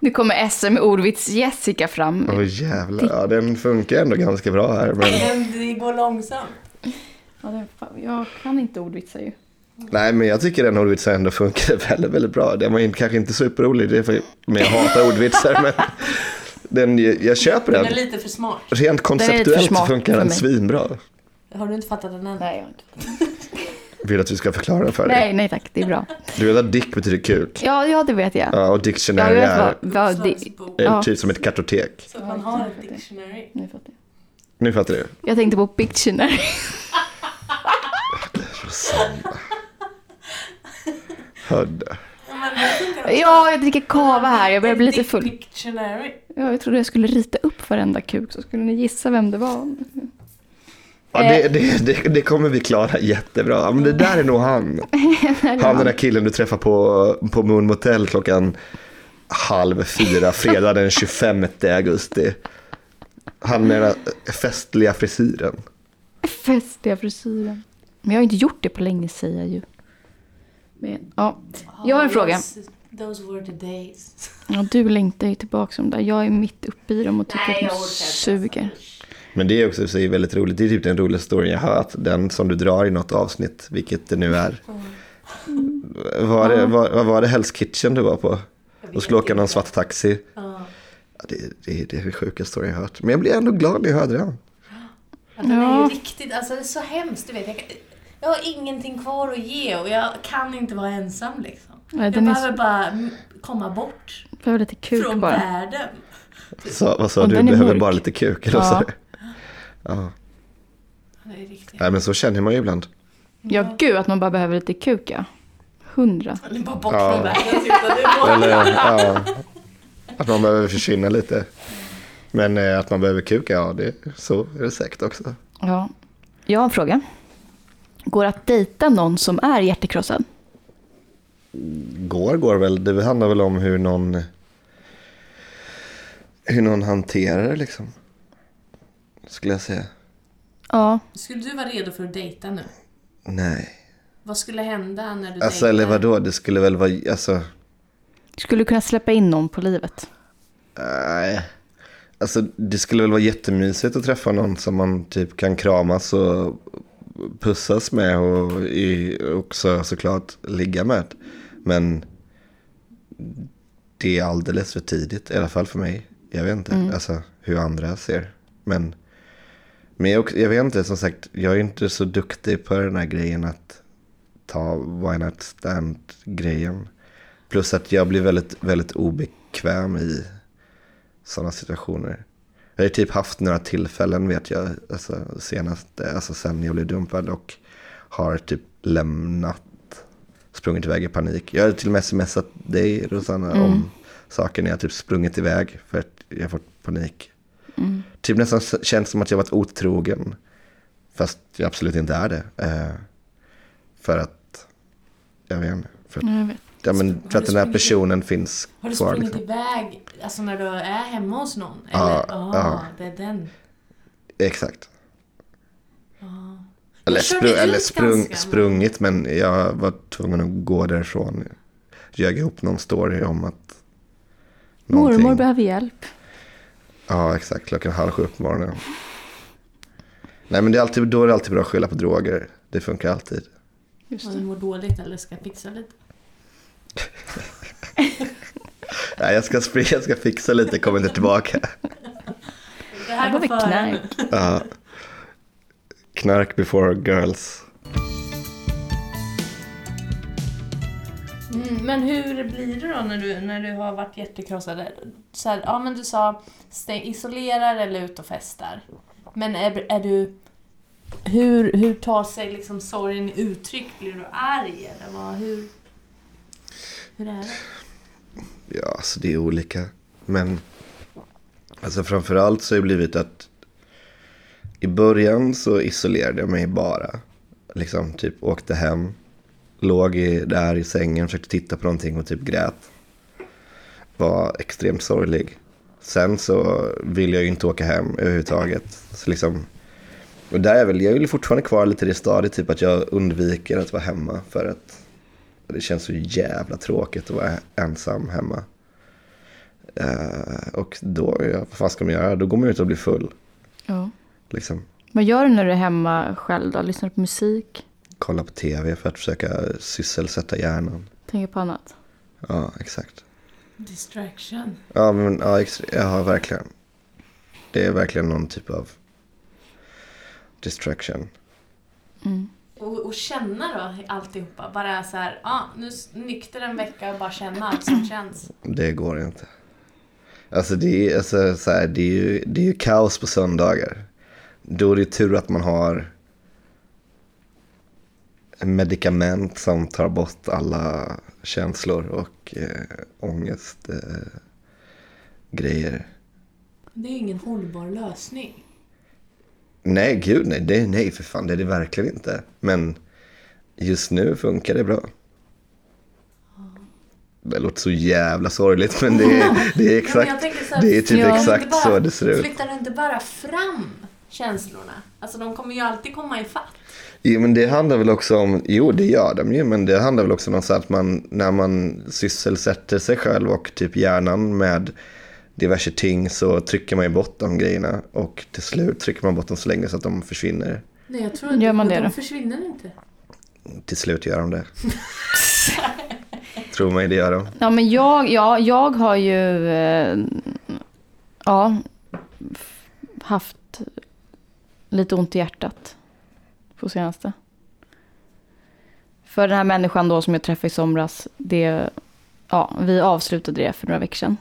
Speaker 2: Nu kommer SM ordvits Jessica fram.
Speaker 3: Åh jävlar, ja, den funkar ändå ganska bra här. Men...
Speaker 1: Det går långsamt.
Speaker 2: Ja, det, fan, jag kan inte ordvitsar ju.
Speaker 3: Nej, men jag tycker den ordvitsen ändå funkar <laughs> väldigt, väldigt bra. Den var inte- kanske inte superrolig, det är för, men jag hatar <laughs> ordvitsar. men den, jag köper
Speaker 1: Den
Speaker 3: den.
Speaker 1: är lite för smart.
Speaker 3: Rent konceptuellt
Speaker 2: smart
Speaker 3: funkar den svinbra.
Speaker 1: Har du inte fattat den än?
Speaker 2: Nej, jag har inte. <laughs>
Speaker 3: Vill att vi ska förklara den för dig?
Speaker 2: Nej, nej tack. Det är bra.
Speaker 3: Du vet att dick betyder kuk?
Speaker 2: Ja, ja det vet jag.
Speaker 3: Ja, och
Speaker 2: Ja,
Speaker 3: dictionary
Speaker 2: vet
Speaker 3: är,
Speaker 2: vad, vad det...
Speaker 1: Uppslagsbok.
Speaker 3: är
Speaker 2: Ja.
Speaker 3: typ som ett kartotek.
Speaker 1: Så man har ett dictionary.
Speaker 2: Nu fattar jag.
Speaker 3: Nu fattar du?
Speaker 2: Jag tänkte på Pictionary.
Speaker 3: Hörde.
Speaker 1: Ja,
Speaker 2: jag dricker kava här. Jag börjar bli lite full. Ja, jag trodde jag skulle rita upp varenda kuk så skulle ni gissa vem det var.
Speaker 3: Ja, det, det, det, det kommer vi klara jättebra. Men det där är nog <laughs> han. Han den där killen du träffar på, på Moon Motel klockan halv fyra, fredag den 25 augusti. Han med den festliga frisyren.
Speaker 2: Festliga frisyren. Men jag har inte gjort det på länge säger jag ju. Men, ja. Jag har en fråga.
Speaker 1: Those, were the days.
Speaker 2: Ja, du längtar ju tillbaka som där. Jag är mitt uppe i dem och tycker
Speaker 1: Nej,
Speaker 2: att
Speaker 1: jag
Speaker 2: de suger.
Speaker 3: Men det är också så väldigt roligt. Det är typ den roligaste storyn jag har hört. Den som du drar i något avsnitt, vilket det nu är. Var det, var, vad var det Hell's Kitchen du var på? Och skulle åka någon svart taxi.
Speaker 1: Ja.
Speaker 3: Ja, Det, det, det är den sjukaste storyn jag har hört. Men jag blir ändå glad när jag hörde den.
Speaker 1: Ja, den är ju riktigt, alltså det är så hemskt, du vet. Jag, kan- jag har ingenting kvar att ge och jag kan inte vara ensam liksom.
Speaker 2: Nej,
Speaker 1: Jag behöver bara mm, komma bort
Speaker 2: Behöver lite kuk
Speaker 1: från
Speaker 2: bara.
Speaker 1: världen.
Speaker 3: Så, vad sa
Speaker 2: Och
Speaker 3: du? Behöver
Speaker 2: mörk.
Speaker 3: bara lite kuk? Eller
Speaker 2: Ja.
Speaker 3: Ja.
Speaker 1: Det är riktigt.
Speaker 3: Nej, men så känner man ju ibland.
Speaker 2: Ja, gud att man bara behöver lite kuk ja. Hundra.
Speaker 1: Det är bara bort
Speaker 3: Ja.
Speaker 1: från världen. typ. Bara-
Speaker 3: Eller ja, att man behöver försvinna lite. Men eh, att man behöver kuka, ja, det, så är det säkert också.
Speaker 2: Ja. Jag har en fråga. Går att dejta någon som är hjärtekrossad?
Speaker 3: Går, går väl. Det handlar väl om hur någon, hur någon hanterar det liksom. Skulle jag säga.
Speaker 2: Ja.
Speaker 1: Skulle du vara redo för att dejta nu?
Speaker 3: Nej.
Speaker 1: Vad skulle hända när du
Speaker 3: Alltså,
Speaker 1: dejtar?
Speaker 3: eller vadå? Det skulle väl vara, alltså.
Speaker 2: Skulle du kunna släppa in någon på livet?
Speaker 3: Nej. Alltså det skulle väl vara jättemysigt att träffa någon som man typ kan kramas och pussas med och i, också såklart ligga med. Men det är alldeles för tidigt, i alla fall för mig. Jag vet inte alltså, hur andra ser. Men, men jag, jag vet inte, som sagt, jag är inte så duktig på den här grejen att ta why not stand-grejen. Plus att jag blir väldigt, väldigt obekväm i sådana situationer. Jag har typ haft några tillfällen vet jag, alltså senast, alltså sen jag blev dumpad och har typ lämnat, sprungit iväg i panik. Jag har till och med smsat dig Rosanna om saker när jag typ sprungit iväg för att jag har fått panik.
Speaker 2: Mm.
Speaker 3: Typ nästan känns som att jag varit otrogen. Fast jag absolut inte är det. Eh, för att, jag vet inte. För,
Speaker 2: Ja, jag vet.
Speaker 3: Ja, men,
Speaker 1: Har
Speaker 3: för att
Speaker 1: du
Speaker 3: den här personen finns
Speaker 1: Har du
Speaker 3: kvar.
Speaker 1: sprungit
Speaker 3: Liksom.
Speaker 1: iväg, alltså när du är hemma hos någon?
Speaker 3: Ja,
Speaker 1: Eller? Ah,
Speaker 3: ja.
Speaker 1: det är den.
Speaker 3: Exakt.
Speaker 1: Ah.
Speaker 3: Eller, spru- eller sprung, sprungit, men jag var tvungen att gå därifrån. Ljög ihop någon story om att...
Speaker 2: Mormor
Speaker 3: någonting-
Speaker 2: behöver hjälp.
Speaker 3: Ja, exakt. Klockan halv sju på morgonen. Nej, men det är alltid, då är det alltid bra att skylla på droger. Det funkar alltid.
Speaker 2: Just
Speaker 1: Om du
Speaker 2: det.
Speaker 1: mår dåligt eller ska fixa lite. <laughs>
Speaker 3: Nej, jag ska, springa, jag ska fixa lite, kommer inte tillbaka.
Speaker 1: Det här
Speaker 2: var
Speaker 1: går före.
Speaker 2: knark.
Speaker 3: Ja. Knark before girls.
Speaker 1: Mm, men hur blir det då när du, när du har varit jättekrossad? Så här, ja men du sa stäng, isolerar eller ut och festar. Men är, är du... Hur, hur tar sig liksom sorgen i uttryck? Blir du arg eller vad, hur... Hur är det?
Speaker 3: Ja, alltså det är olika. Men alltså framförallt så har det blivit att i början så isolerade jag mig bara. Liksom typ åkte hem, låg i, där i sängen, försökte titta på någonting och typ grät. Var extremt sorglig. Sen så vill jag ju inte åka hem överhuvudtaget. Så liksom, och där är väl, jag är väl fortfarande kvar lite i det stadiet, typ att jag undviker att vara hemma för att det känns så jävla tråkigt att vara ensam hemma. Eh, och då, ja, vad fan ska man göra? Då går man ut och blir full.
Speaker 2: Ja.
Speaker 3: Liksom.
Speaker 2: Vad gör du när du är hemma själv då? Lyssnar du på musik?
Speaker 3: Kolla på tv för att försöka sysselsätta hjärnan.
Speaker 2: Tänker på annat?
Speaker 3: Ja, exakt.
Speaker 1: Distraction.
Speaker 3: Ja, men ja, ja, verkligen. Det är verkligen någon typ av distraction.
Speaker 2: Mm.
Speaker 1: Och, och känna då alltihopa. Bara så här, ja nu nykter en vecka och bara känna allt som känns.
Speaker 3: Det går inte. Alltså det är, alltså, så här, det är, ju, det är ju kaos på söndagar. Då är det tur att man har medicament som tar bort alla känslor och eh, ångest eh, grejer.
Speaker 1: Det är ju ingen hållbar lösning.
Speaker 3: Nej, gud nej, det, nej för fan, det är det verkligen inte. Men just nu funkar det bra. Det låter så jävla sorgligt men det är, det är
Speaker 1: Ja, men
Speaker 3: exakt,
Speaker 1: så här,
Speaker 3: det är typ exakt
Speaker 1: bara-
Speaker 3: så det ser ut.
Speaker 1: Flyttar du inte bara fram känslorna? Alltså de kommer ju alltid komma i fatt.
Speaker 3: Jo men det handlar väl också om, jo det gör de ju, men det handlar väl också om så att man, när man sysselsätter sig själv och typ hjärnan med diverse ting så trycker man ju bort de grejerna och till slut trycker man bort dem så länge så att de försvinner.
Speaker 1: Nej, jag tror inte
Speaker 2: Gör man det
Speaker 1: de
Speaker 2: då?
Speaker 1: försvinner inte.
Speaker 3: Till slut gör de det. <laughs> Tror mig det gör de.
Speaker 2: Ja, men jag, ja, jag har ju eh, ja, haft lite ont i hjärtat på senaste. För den här människan då som jag träffade i somras, det, ja, vi avslutade det för några veckor sedan.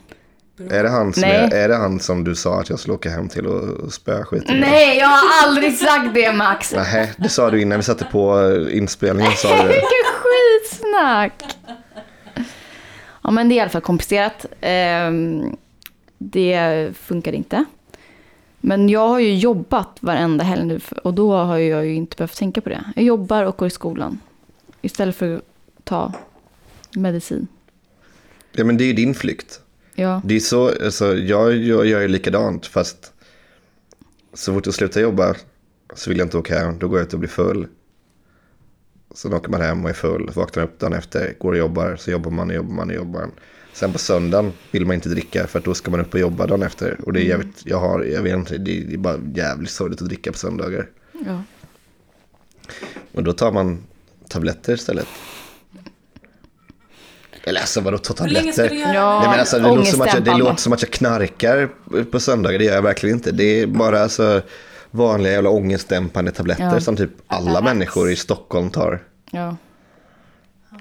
Speaker 3: Är det, han som
Speaker 2: Nej.
Speaker 3: är, är det han som du sa att jag skulle åka hem till och, spöa skiten?
Speaker 2: Nej, jag har aldrig sagt det Max!
Speaker 3: Nej, det sa du innan vi satte på inspelningen. Sa du det. <laughs>
Speaker 2: Vilket skitsnack! Ja, men det är i alla fall komplicerat. Ehm, det funkar inte. Men jag har ju jobbat varenda helg nu och då har jag ju inte behövt tänka på det. Jag jobbar och går i skolan. Istället för att ta medicin.
Speaker 3: Ja, men det är ju din flykt.
Speaker 2: Ja,
Speaker 3: Det är så, alltså, jag, jag gör ju likadant fast så fort jag slutar jobba så vill jag inte åka hem. Då går jag ut och blir full. Sen åker man hem och är full, vaknar upp dagen efter, går och jobbar, så jobbar man och jobbar man och jobbar. Sen på söndagen vill man inte dricka för att då ska man upp och jobba dagen efter. Och det är jävligt, jag har, jag vet inte, det är det är bara jävligt sorgligt att dricka på söndagar.
Speaker 2: ja.
Speaker 3: Och då tar man tabletter istället. Eller alltså vadå ta tabletter?
Speaker 2: Ja.
Speaker 3: Nej, men alltså, det, låter som att jag, det låter som att jag knarkar på söndagar, det gör jag verkligen inte. Det är bara alltså, vanliga jävla ångestdämpande tabletter
Speaker 2: Ja.
Speaker 3: som typ alla människor i Stockholm tar.
Speaker 2: ja.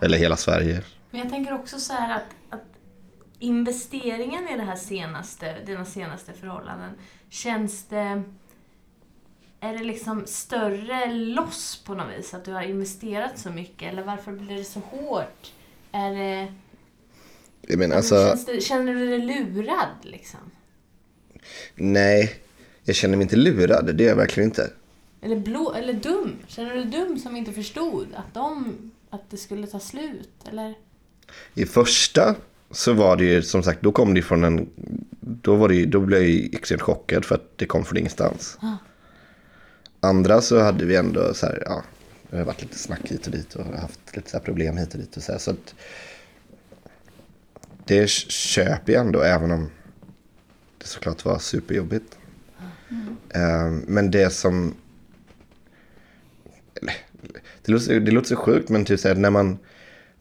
Speaker 3: Eller hela Sverige.
Speaker 1: Men jag tänker också så här att, att investeringen i det här senaste, dina senaste förhållanden, känns det... Är det liksom större loss på något vis? Att du har investerat så mycket? Eller varför blir det så hårt? Är det...
Speaker 3: Jag menar,
Speaker 1: Men
Speaker 3: alltså,
Speaker 1: det, känner du dig lurad liksom?
Speaker 3: nej. Jag känner mig inte lurad, det är jag verkligen inte.
Speaker 1: Eller, blå, eller dum? Känner du dig dum som inte förstod att, de, att det skulle ta slut? Eller?
Speaker 3: I första så var det ju som sagt, då kom det från en... Då, var det, då blev jag ju extremt chockad för att det kom från ingenstans.
Speaker 1: Ah.
Speaker 3: Andra så hade vi ändå så här, ja, det har varit lite snack hit och dit och haft lite problem hit och dit och så här. Så det köper jag ändå, även om det såklart var superjobbigt. Eh, Men det som... Det låter, det låter så sjukt, men typ så här, när man,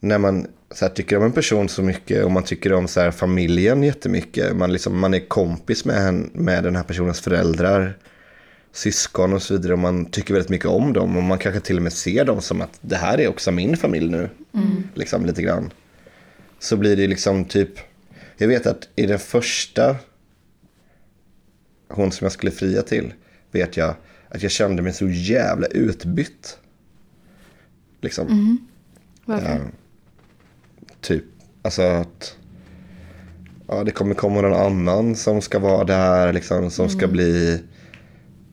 Speaker 3: när man så här, tycker om en person så mycket och man tycker om så här, familjen jättemycket. Man, liksom, man är kompis med, med den här personens föräldrar, syskon och så vidare. Och man tycker väldigt mycket om dem och man kanske till och med ser dem som att det här är också min familj nu. Liksom lite grann. Så blir det liksom typ, jag vet att i den första hon som jag skulle fria till, vet jag att jag kände mig så jävla utbytt. Liksom.
Speaker 2: Varför?
Speaker 3: Ja. Typ, alltså att ja, det kommer komma någon annan som ska vara där, liksom, som ska bli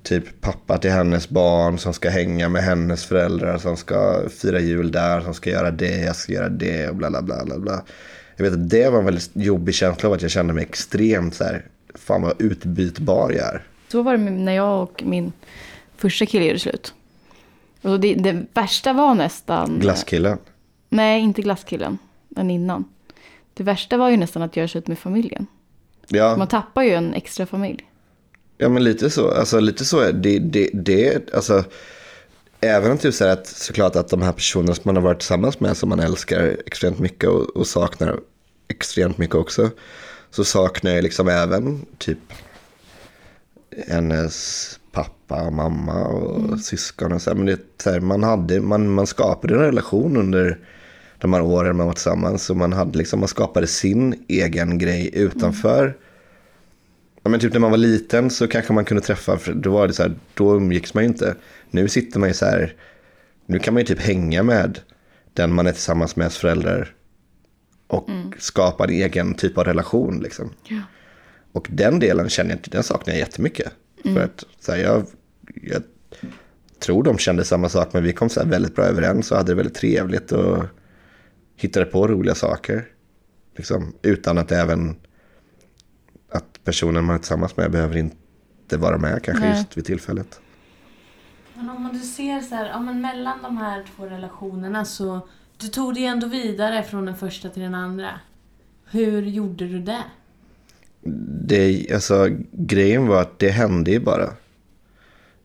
Speaker 3: typ pappa till hennes barn, som ska hänga med hennes föräldrar, som ska fira jul där, som ska göra det, jag ska göra det och bla bla bla bla. bla. Jag vet att det var en väldigt jobbig känsla av att jag kände mig extremt så här, fan vad utbytbar jag är.
Speaker 2: Så var det när jag och min första kille gjorde slut. Och det, det värsta var nästan...
Speaker 3: Glasskillen.
Speaker 2: Nej, inte glasskillen. Den innan. Det värsta var ju nästan att göra slut med familjen.
Speaker 3: Ja.
Speaker 2: Man tappar ju en extra familj.
Speaker 3: Ja men lite så. Alltså lite så är det. det, det alltså, även om typ så att såklart att de här personerna som man har varit tillsammans med som man älskar extremt mycket och, och saknar extremt mycket också. Så saknar jag liksom även typ hennes pappa och mamma och syskon och så. Men det, så här, man, hade, man, man skapade en relation under de här åren man var tillsammans. Och man, hade liksom, man skapade sin egen grej utanför. Ja, men typ när man var liten så kanske man kunde träffa, för då var det så här, då umgicks man ju inte. Nu sitter man ju så här, nu kan man ju typ hänga med den man är tillsammans med föräldrar. Och skapa en egen typ av relation liksom.
Speaker 2: Ja.
Speaker 3: Och den delen känner jag, den saknar jag jättemycket. För att så här, jag, jag tror de kände samma sak, men vi kom så här väldigt bra överens och hade det väldigt trevligt och hittade på roliga saker. Liksom, utan att även personen man är tillsammans med behöver inte vara med kanske
Speaker 2: Nej.
Speaker 3: just vid tillfället.
Speaker 1: Men om du ser så här, ja men mellan de här två relationerna så du tog dig ändå vidare från den första till den andra. Hur gjorde du det?
Speaker 3: Det, alltså, grejen var att det hände ju bara.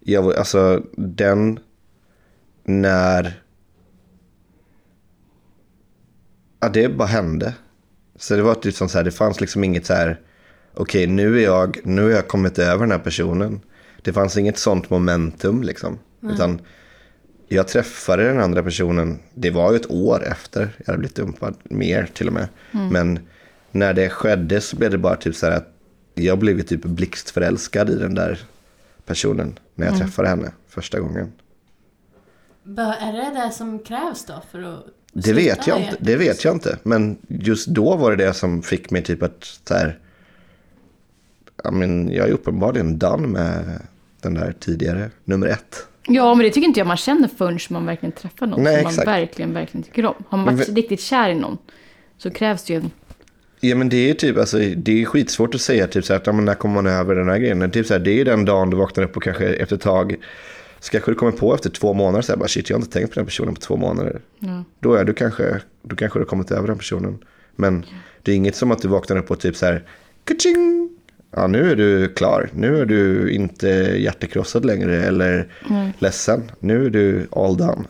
Speaker 3: Jag, var- alltså den, när... Ja, det bara hände. Så det var typ som så här, det fanns liksom inget så här, okej nu är jag, nu har jag kommit över den här personen. Det fanns inget sånt momentum liksom. Utan jag träffade den andra personen, det var ju ett år efter jag hade blivit dumpad, mer till och med. Men när det skedde så blev det bara typ så här att jag blev typ blixtförälskad i den där personen när jag träffade henne första gången.
Speaker 1: Är det det som krävs då för att
Speaker 3: Det vet jag inte, det vet jag inte. Men just då var det det som fick mig typ att så här, ja, men jag är uppenbarligen done med den där tidigare, nummer ett.
Speaker 2: Ja, men det tycker inte jag man känner förrän man verkligen träffar någon
Speaker 3: Nej,
Speaker 2: som man
Speaker 3: exakt.
Speaker 2: verkligen, verkligen tycker om. Har man
Speaker 3: Men
Speaker 2: varit
Speaker 3: vi-
Speaker 2: riktigt kär i någon så krävs det ju en...
Speaker 3: Ja men det är typ, alltså, det är skitsvårt att säga typ så här, att, ja, men när kommer man över den här grejen? Men Typ så här, det är den dagen du vaknar upp och kanske efter ett tag, så kanske du kommer på efter två månader, så här, bara shit jag har inte tänkt på den personen på två månader.
Speaker 2: Ja.
Speaker 3: Då är du kanske, då kanske du har kommit över den personen. Men det är inget som att du vaknar upp och typ så här, kaching! Ja nu är du klar, nu är du inte hjärtekrossad längre eller
Speaker 2: Nej.
Speaker 3: ledsen. Nu är du all done.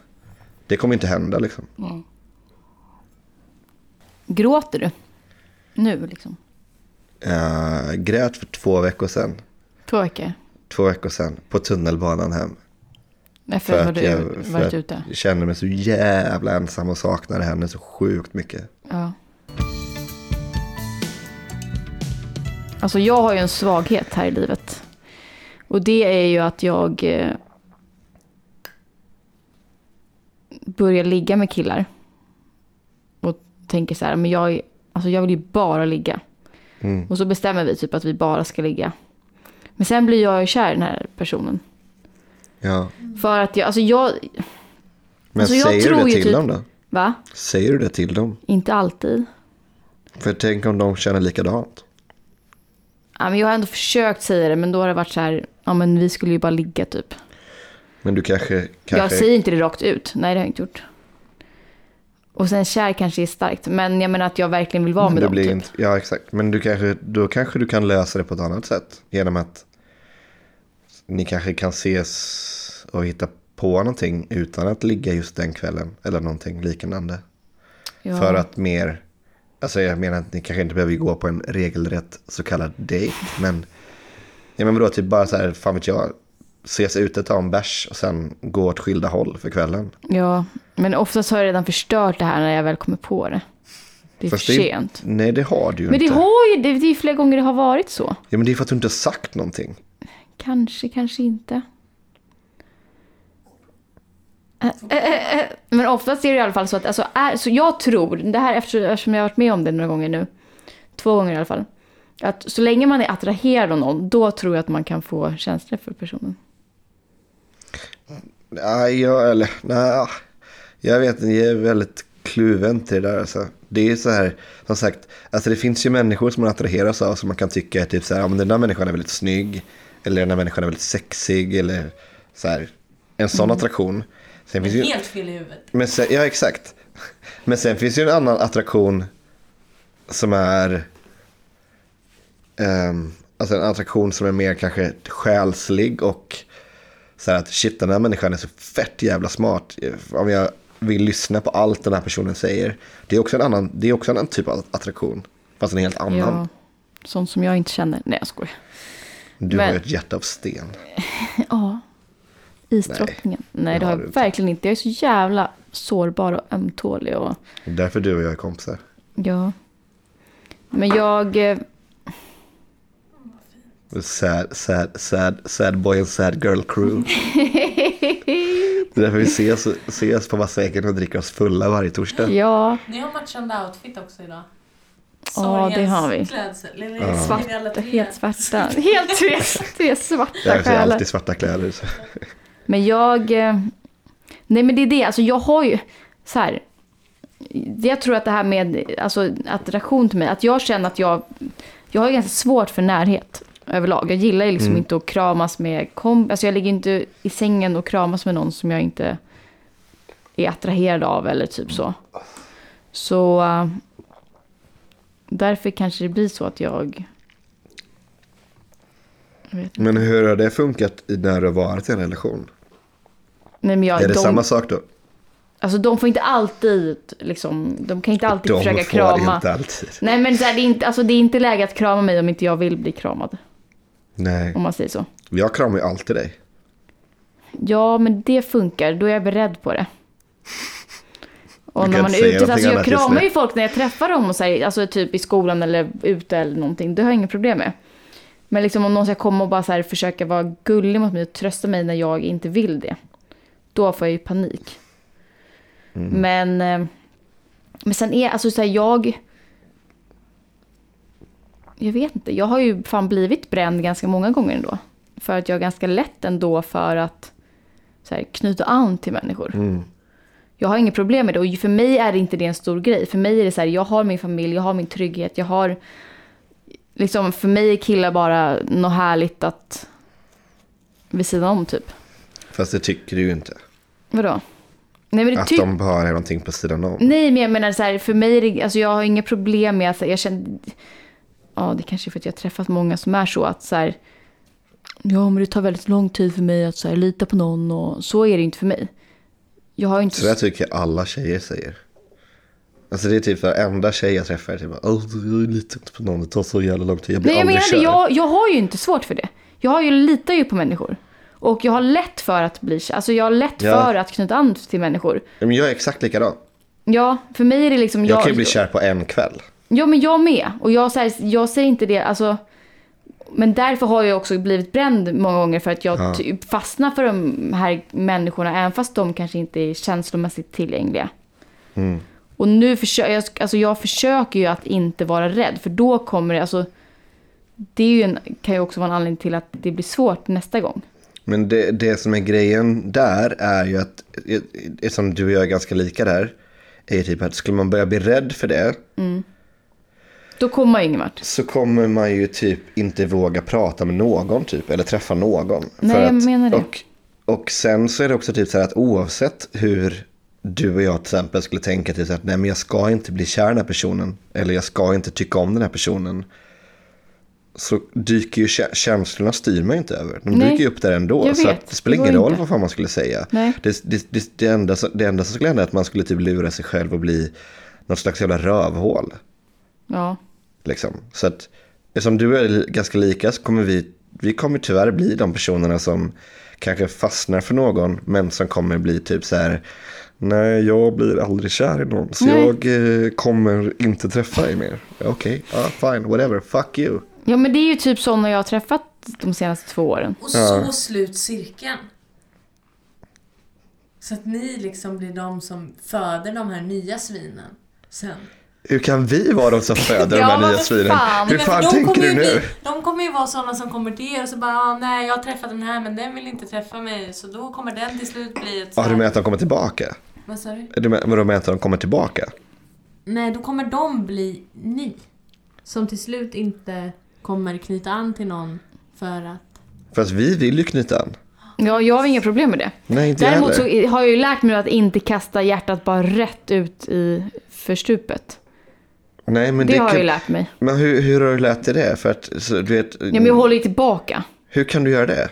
Speaker 3: Det kommer inte hända liksom.
Speaker 2: Gråter du? Nu liksom?
Speaker 3: Jag grät för två veckor sedan.
Speaker 2: Två veckor?
Speaker 3: Två veckor sedan på tunnelbanan hem.
Speaker 2: Efter att du
Speaker 3: jag,
Speaker 2: varit
Speaker 3: för att
Speaker 2: ute?
Speaker 3: jag kände mig så jävla ensam och saknade henne så sjukt mycket.
Speaker 2: Ja. Alltså jag har ju en svaghet här i livet. Och det är ju att jag eh, börjar ligga med killar. Och tänker så här, men jag Alltså jag vill ju bara ligga.
Speaker 3: Mm.
Speaker 2: Och så bestämmer vi typ att vi bara ska ligga. Men sen blir jag ju kär i den här personen.
Speaker 3: Ja.
Speaker 2: För att jag, alltså jag,
Speaker 3: Men
Speaker 2: Alltså, jag
Speaker 3: säger
Speaker 2: tror
Speaker 3: du det till
Speaker 2: typ-
Speaker 3: dem då?
Speaker 2: va?
Speaker 3: Säger du det till dem?
Speaker 2: Inte alltid.
Speaker 3: För tänk om de känner likadant.
Speaker 2: Ja, men jag har ändå försökt säga det, men då har det varit så här, ja men vi skulle ju bara ligga typ.
Speaker 3: Men du kanske... kanske...
Speaker 2: Jag säger inte det rakt ut, nej det har jag inte gjort. Och sen kär kanske är starkt, men jag menar att jag verkligen vill vara med
Speaker 3: det
Speaker 2: dem.
Speaker 3: blir
Speaker 2: Typ.
Speaker 3: inte, ja, exakt. Men du kanske, då kanske du kan lösa det på ett annat sätt. Genom att ni kanske kan ses och hitta på någonting utan att ligga just den kvällen. Eller någonting liknande.
Speaker 2: Ja.
Speaker 3: För att mer, alltså jag menar att ni kanske inte behöver gå på en regelrätt så kallad date. Men, ja men vadå, typ bara så här, fan vet jag, ses ute, ta en bärs och sen gå åt skilda håll för kvällen.
Speaker 2: Ja, men oftast har jag redan förstört det här när jag väl kommer på det. Det är
Speaker 3: Fast
Speaker 2: för
Speaker 3: det-
Speaker 2: sent.
Speaker 3: Nej, det har du ju
Speaker 2: Men det
Speaker 3: inte.
Speaker 2: har ju, det, det är flera gånger det har varit så.
Speaker 3: Ja, men det är för att du inte har sagt någonting.
Speaker 2: Kanske, kanske inte. Eh, eh, eh. Men oftast är det i alla fall så att, alltså, är, så jag tror, det här eftersom, jag har varit med om det några gånger nu, två gånger i alla fall, att så länge man är attraherad av någon, då tror jag att man kan få känslor för personen.
Speaker 3: Nej, jag, eller, nej, jag vet inte, jag är väldigt kluven till det där. Alltså. Det är så här, som sagt, alltså det finns ju människor som man attraheras av som man kan tycka är typ så här, ja, men den där människan är väldigt snygg. Eller den där människan är väldigt sexig. Eller så här, en sån attraktion. Sen finns ju,
Speaker 1: Helt fel i huvudet.
Speaker 3: men sen, ja, exakt. Men sen finns ju en annan attraktion som är... ehm, alltså en attraktion som är mer kanske själslig och så här att shit den här människan är så fett jävla smart. Om jag vill lyssna på allt den här personen säger. Det är också en annan, det är också en annan typ av attraktion. Fast en helt annan.
Speaker 2: Ja, sånt som jag inte känner. Nej, jag skojar.
Speaker 3: Du
Speaker 2: men-
Speaker 3: har ju ett hjärta av sten. <laughs>
Speaker 2: Ja. Isdrottningen. Nej,
Speaker 3: det
Speaker 2: det har jag verkligen inte. Jag är så jävla sårbar och ömtålig. Och,
Speaker 3: Därför du och jag är kompisar.
Speaker 2: ja. Men jag... eh,
Speaker 3: Sad, sad, sad, sad boy and sad girl crew. Det är därför vi ses, ses på Massäken och dricker oss fulla varje torsdag.
Speaker 2: Ja,
Speaker 1: Ni har matchande outfit också idag.
Speaker 2: Ja, det har vi.
Speaker 1: Klädsel.
Speaker 3: Ja.
Speaker 2: svart, helt svarta. Helt tre, tre svarta
Speaker 3: Jag har
Speaker 2: själar.
Speaker 3: alltid svarta kläder.
Speaker 2: Men jag... eh, Nej men det är det, alltså jag har ju så här. Jag tror att det här med alltså, attraktion till mig, att jag känner att jag... Jag har ganska svårt för närhet överlag. Jag gillar liksom
Speaker 3: Mm.
Speaker 2: inte att kramas med kom, Alltså jag ligger inte i sängen och kramas med någon som jag inte är attraherad av eller typ så. Så... eh, därför kanske det blir så att jag...
Speaker 3: Men hur har det funkat i- när du har varit i en relation?
Speaker 2: Nej, men jag,
Speaker 3: är det
Speaker 2: de,
Speaker 3: samma sak då?
Speaker 2: Alltså de får inte alltid liksom, de kan inte alltid
Speaker 3: De
Speaker 2: försöka
Speaker 3: får
Speaker 2: krama.
Speaker 3: inte alltid.
Speaker 2: Nej men så här, det, är inte, alltså, det är inte läge att krama mig om inte jag vill bli kramad.
Speaker 3: Nej,
Speaker 2: Om man säger så.
Speaker 3: jag kramar ju alltid dig.
Speaker 2: Ja men det funkar, då är jag beredd på det. Och när man är ute, alltså jag kramar ju folk när jag träffar dem och säger, alltså typ i skolan eller ute eller någonting. Det har jag inga problem med. Men liksom om någon ska komma och bara så här försöka vara gullig mot mig och trösta mig när jag inte vill det. Då får jag ju panik.
Speaker 3: Mm.
Speaker 2: Men, eh, men sen är, alltså så här, jag... Jag vet inte, jag har ju fan blivit bränd ganska många gånger ändå. För att jag är ganska lätt ändå för att så här, knyta an till människor.
Speaker 3: Mm.
Speaker 2: Jag har inget problem med det och för mig är det inte det en stor grej. För mig är det så här, jag har min familj, jag har min trygghet, jag har... Liksom, för mig är killar bara något härligt att... Vid sidan om typ.
Speaker 3: Fast det tycker du ju inte.
Speaker 2: Vadå? Nej men det
Speaker 3: Att de bara är någonting på sidan om.
Speaker 2: Nej men jag menar så här, för mig är det, alltså jag har inga problem med att jag känner... Ja det kanske är för att jag har träffat många som är så att så här... Ja men det tar väldigt lång tid för mig att så här, lita på någon och så är det inte för mig. Jag har inte...
Speaker 3: Så där tycker alla tjejer säger. Alltså det är typ den enda tjej jag träffar. Typ, jag litar inte på någon, det tar så jävla lång tid. Jag blir
Speaker 2: Nej, jag
Speaker 3: aldrig
Speaker 2: menar
Speaker 3: kär.
Speaker 2: Jag, jag har ju inte svårt för det. Jag har ju, litar ju på människor. Och jag har lätt för att bli Alltså jag har lätt
Speaker 3: Ja.
Speaker 2: för att knyta an till människor.
Speaker 3: Ja, Men jag är exakt likadan.
Speaker 2: Ja, för mig är det liksom...
Speaker 3: Jag kan ju bli kär på en kväll.
Speaker 2: Ja, men jag med. Och jag, så här, jag säger inte det, alltså... Men därför har jag också blivit bränd många gånger för att jag
Speaker 3: Ja.
Speaker 2: typ fastnar för de här människorna även fast de kanske inte är känslomässigt tillgängliga.
Speaker 3: Mm.
Speaker 2: Och nu försöker jag, alltså jag försöker ju att inte vara rädd. För då kommer det, alltså. Det ju en, kan ju också vara en anledning till att det blir svårt nästa gång.
Speaker 3: Men det, det som är grejen där är ju att, som du och jag är ganska lika där, är ju typ att skulle man börja bli rädd för det,
Speaker 2: Då kommer man ju ingen vart.
Speaker 3: så kommer man ju typ inte våga prata med någon typ, eller träffa någon.
Speaker 2: Nej,
Speaker 3: För
Speaker 2: jag
Speaker 3: att,
Speaker 2: menar det.
Speaker 3: Och, och sen så är det också typ så här att oavsett hur du och jag till exempel skulle tänka till så att nej men jag ska inte bli kär i den här personen, eller jag ska inte tycka om den här personen. Så dyker ju kä- känslorna styr man ju inte över. De
Speaker 2: Nej,
Speaker 3: dyker ju upp där ändå.
Speaker 2: jag
Speaker 3: Så
Speaker 2: vet.
Speaker 3: att det spelar
Speaker 2: Det
Speaker 3: ingen roll
Speaker 2: inte.
Speaker 3: vad fan man skulle säga. Det, det, det, enda, det enda som skulle hända är att man skulle typ lura sig själv och bli något slags jävla rövhål.
Speaker 2: Ja.
Speaker 3: Liksom. Så att eftersom du är ganska lika så kommer vi, vi kommer tyvärr bli de personerna som kanske fastnar för någon men som kommer bli typ så här Nej, jag blir aldrig kär i någon så
Speaker 2: Nej.
Speaker 3: jag eh, kommer inte träffa dig mer. Okej, ja, fine, whatever, fuck you.
Speaker 2: Ja men det är ju typ sådana jag har träffat de senaste två åren.
Speaker 1: Och så slut cirkeln. Så att ni liksom blir de som föder de här nya svinen sen.
Speaker 3: Hur kan vi vara de som föder
Speaker 2: Ja, <laughs>
Speaker 3: de här nya svinen? Hur fan tänker
Speaker 1: kommer
Speaker 3: du
Speaker 1: ju
Speaker 3: nu?
Speaker 1: Bli, de kommer ju vara sådana som kommer till er och så bara ah, nej jag har träffat den här men den vill inte träffa mig så då kommer den till slut bli ett så
Speaker 3: Ja, du
Speaker 1: här-
Speaker 3: menar att de kommer tillbaka?
Speaker 1: Vad sa du?
Speaker 3: Du menar, vadå menar att de kommer tillbaka?
Speaker 1: Nej, då kommer de bli ni. Som till slut inte kommer knyta an till någon för att...
Speaker 3: För att vi vill ju knyta an.
Speaker 2: Ja, jag har inga problem med det.
Speaker 3: Nej, inte
Speaker 2: Däremot så har jag ju lärt mig att inte kasta hjärtat bara rätt ut i förstupet.
Speaker 3: Nej, men
Speaker 2: Det,
Speaker 3: det
Speaker 2: har
Speaker 3: kan...
Speaker 2: jag ju lärt mig.
Speaker 3: Men hur, hur har du lärt dig det? För att, så, du vet,
Speaker 2: Ja, men jag håller ju tillbaka.
Speaker 3: Hur kan du göra det?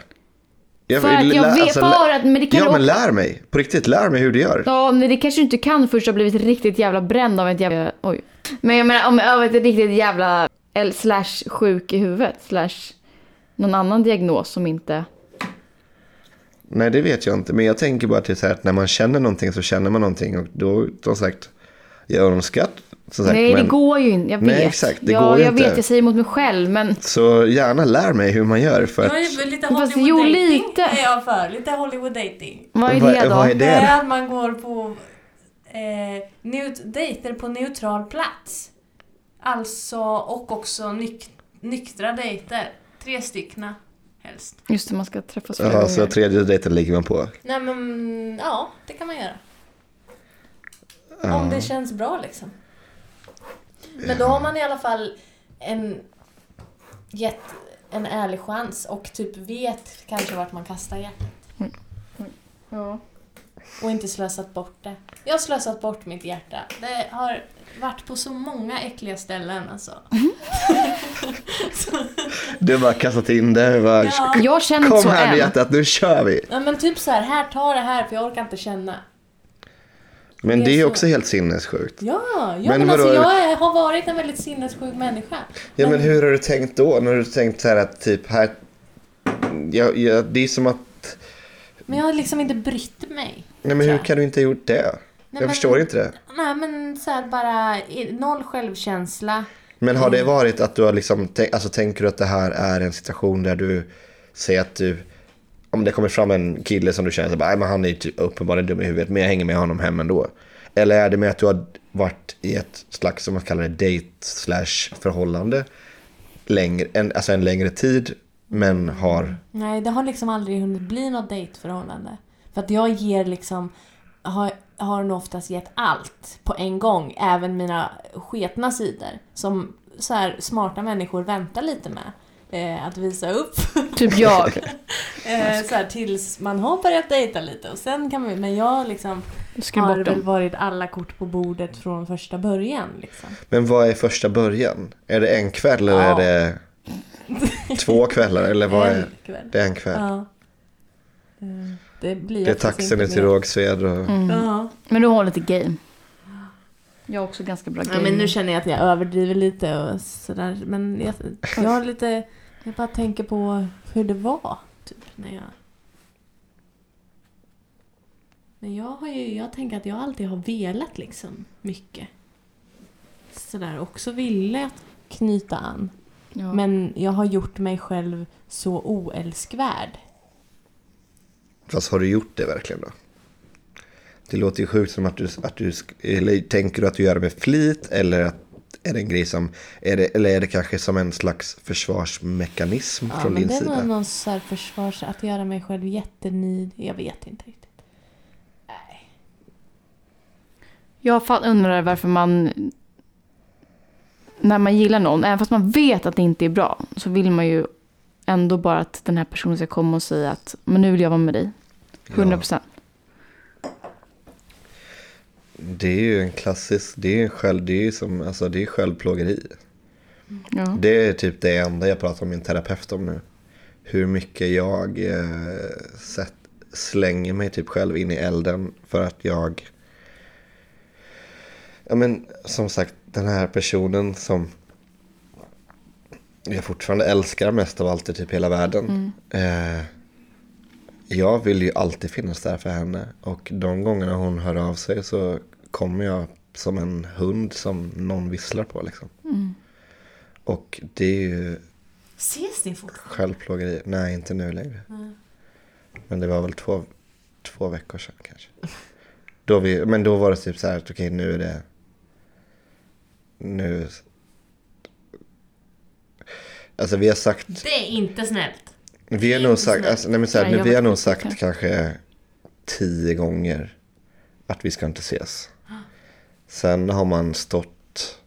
Speaker 3: Jag,
Speaker 2: För att jag
Speaker 3: lä-
Speaker 2: vet,
Speaker 3: alltså, lä-
Speaker 2: att, men det kan
Speaker 3: Ja, men lär mig. På riktigt, lär mig hur du gör.
Speaker 2: Ja, men det kanske du inte kan först har blivit riktigt jävla bränd av ett jävla... Oj. Men jag menar om, av ett riktigt jävla... Eller slash sjuk i huvudet. Slash någon annan diagnos som inte...
Speaker 3: Nej, det vet jag inte. Men jag tänker bara till så här att när man känner någonting så känner man någonting. Och då, som sagt, jag önskar att- som sagt,
Speaker 2: Nej,
Speaker 3: men,
Speaker 2: det går ju inte. Jag vet.
Speaker 3: Nej, exakt, det
Speaker 2: ja,
Speaker 3: går
Speaker 2: jag
Speaker 3: inte.
Speaker 2: vet, jag säger emot mig själv. Men
Speaker 3: Så gärna lär mig hur man gör. För att,
Speaker 1: Jag är lite
Speaker 2: Fast
Speaker 1: Hollywood
Speaker 2: jo,
Speaker 1: dating
Speaker 2: lite.
Speaker 1: är jag för. Lite Hollywood dating.
Speaker 2: vad är det då?
Speaker 3: vad är
Speaker 1: Det
Speaker 3: det?
Speaker 1: är att man går på eh, neut- dejter på neutral plats. Alltså, och också nyk- nyktra dejter. Tre styckna helst.
Speaker 2: Just det, man ska träffas flera
Speaker 3: ja, så
Speaker 2: gånger.
Speaker 3: tredje dejten ligger man på.
Speaker 1: Nej men, ja, det kan man göra. Om det känns bra liksom. Men då har man i alla fall en gett en ärlig chans och typ vet kanske vart man kastar hjärtat.
Speaker 2: Ja.
Speaker 1: Och inte slösat bort det. Jag har slösat bort mitt hjärta. Det har varit på så många äckliga ställen alltså. <laughs>
Speaker 3: Du har bara kastat in det. Bara,
Speaker 1: Ja.
Speaker 2: Jag känner inte
Speaker 3: Kom
Speaker 2: så
Speaker 3: här med
Speaker 2: än.
Speaker 3: hjärtat, nu kör vi.
Speaker 1: ja men typ så här, här ta det här för jag orkar inte känna.
Speaker 3: Men
Speaker 1: Det är
Speaker 3: det är
Speaker 1: så.
Speaker 3: också helt sinnessjukt.
Speaker 1: Ja, ja
Speaker 3: Men
Speaker 1: men, alltså
Speaker 3: vadå?
Speaker 1: jag är, har varit en väldigt sinnessjuk människa.
Speaker 3: Ja men hur har du tänkt då? När du tänkt så här att typ här... Ja, ja, det är som att...
Speaker 1: Men jag har liksom inte brytt mig.
Speaker 3: Nej men hur kan du inte ha gjort det? jag
Speaker 1: men-
Speaker 3: förstår inte det.
Speaker 1: Nej men så här bara, noll självkänsla.
Speaker 3: Men har det varit att du har liksom, alltså tänker du att det här är en situation där du säger att du, om det kommer fram en kille som du känner, så bara, men han är typ uppenbarligen dum i huvudet, men jag hänger med honom hem ändå. Eller är det med att du har varit i ett slags, som man kallar det, date slash förhållande, längre, en, alltså en längre tid, men har,
Speaker 1: Nej, det har liksom aldrig hunnit bli något dejtförhållande. För att jag ger liksom, har, har nog oftast gett allt på en gång. Även mina sketna sidor. Som så här smarta människor väntar lite med. Eh, att visa upp. <laughs>
Speaker 2: Typ jag. <laughs>
Speaker 1: eh, så här, tills man har börjat dejta lite. Och sen kan man, men jag liksom
Speaker 2: Skrev
Speaker 1: har
Speaker 2: bort
Speaker 1: väl
Speaker 2: dem.
Speaker 1: varit alla kort på bordet från första början. Liksom.
Speaker 3: men vad är första början? Är det en kväll eller
Speaker 1: Ja.
Speaker 3: är det <laughs> två kvällar? Eller vad är,
Speaker 1: En kväll.
Speaker 3: det är en kväll?
Speaker 1: Ja. Eh, Det blir
Speaker 3: Det är taxen
Speaker 1: inte
Speaker 3: till
Speaker 1: mer.
Speaker 3: Rågsved och...
Speaker 2: Mm.
Speaker 1: Ja.
Speaker 2: Men du har lite game. Jag har också ganska bra game.
Speaker 1: Ja, men nu känner jag att jag överdriver lite och sådär. Men jag, jag har lite... Jag bara tänker på hur det var, typ, när jag... Men jag har ju... Jag tänker att jag alltid har velat liksom mycket. Sådär, också ville att knyta an.
Speaker 2: ja.
Speaker 1: Men jag har gjort mig själv så oälskvärd.
Speaker 3: Fast har du gjort det verkligen då? Det låter ju sjukt som att du, att du eller tänker du att du gör det med flit eller att är det en grej som, är det, eller är det kanske som en slags försvarsmekanism
Speaker 1: Ja,
Speaker 3: från
Speaker 1: men
Speaker 3: din
Speaker 1: det
Speaker 3: sida?
Speaker 1: var någon så här försvars... Att göra mig själv jättenid. Jag vet inte riktigt.
Speaker 2: Jag fa- undrar varför man... När man gillar någon, även fast man vet att det inte är bra, så vill man ju ändå bara att den här personen ska komma och säga att men nu vill jag vara med dig. 100 procent.
Speaker 3: Det är ju en klassisk, det är ju själv, det är ju som, alltså det är självplågeri.
Speaker 2: Ja.
Speaker 3: Det är typ det enda jag pratar med min terapeut om nu. Hur mycket jag eh, sett, slänger mig typ själv in i elden för att jag... Ja men som sagt, den här personen som jag fortfarande älskar mest av allt i typ hela världen. Eh, jag vill ju alltid finnas där för henne. Och de gångerna hon hör av sig så kommer jag som en hund som någon visslar på liksom. Och det är ju
Speaker 1: Ses ni fortfarande?
Speaker 3: självplågeri. Nej, inte nu längre. Men det var väl två, två veckor sedan kanske. Då vi, men då var det typ så här att okej nu är det... Nu... Alltså vi har sagt...
Speaker 1: Det är inte snällt.
Speaker 3: Vi har nog sagt, alltså, nej men så här,
Speaker 2: Nej,
Speaker 3: nu, vi har nog sagt kanske tio gånger att vi ska inte ses. Sen har man stått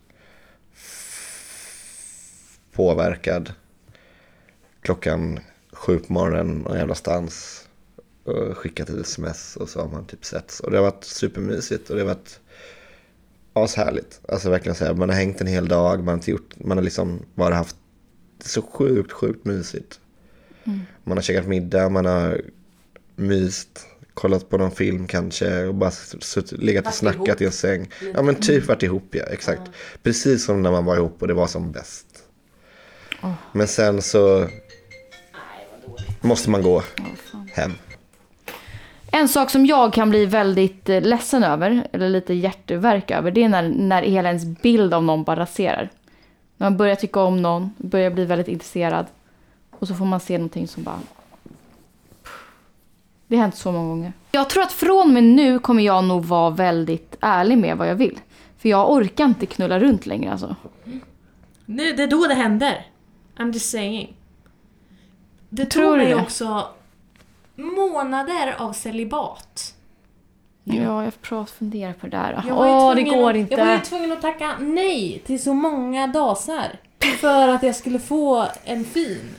Speaker 3: påverkad klockan sju på morgonen någon jävla stans och skickat ett sms och så har man typ setts. Och det har varit supermysigt och det har varit ashärligt. Alltså verkligen så här, man har hängt en hel dag, man har inte gjort, man har liksom bara haft det så sjukt, sjukt mysigt. Man har käkat middag, man har myst, kollat på någon film kanske och bara suttit, legat och snackat
Speaker 1: ihop.
Speaker 3: i en säng. Ja men typ varit ihop ja, exakt. Precis som när man var ihop och det var som bäst. Men sen så måste man gå hem.
Speaker 2: En sak som jag kan bli väldigt eh, ledsen över, eller lite hjärtverk över, det är när, när hela ens bild av någon bara raserar. När man börjar tycka om någon, börjar bli väldigt intresserad och så får man se någonting som bara... Det har hänt så många gånger. Jag tror att från och med nu kommer jag nog vara väldigt ärlig med vad jag vill. För jag orkar inte knulla runt längre alltså.
Speaker 1: Nu, det är då det händer. I'm just saying. Det
Speaker 2: Tror
Speaker 1: tog mig
Speaker 2: det?
Speaker 1: också månader av celibat.
Speaker 2: Ja, jag pratat funderat på det där. Åh, det
Speaker 1: tvungen
Speaker 2: går
Speaker 1: att,
Speaker 2: inte.
Speaker 1: Jag var ju tvungen att tacka nej till så många dasar. För att jag skulle få en fin.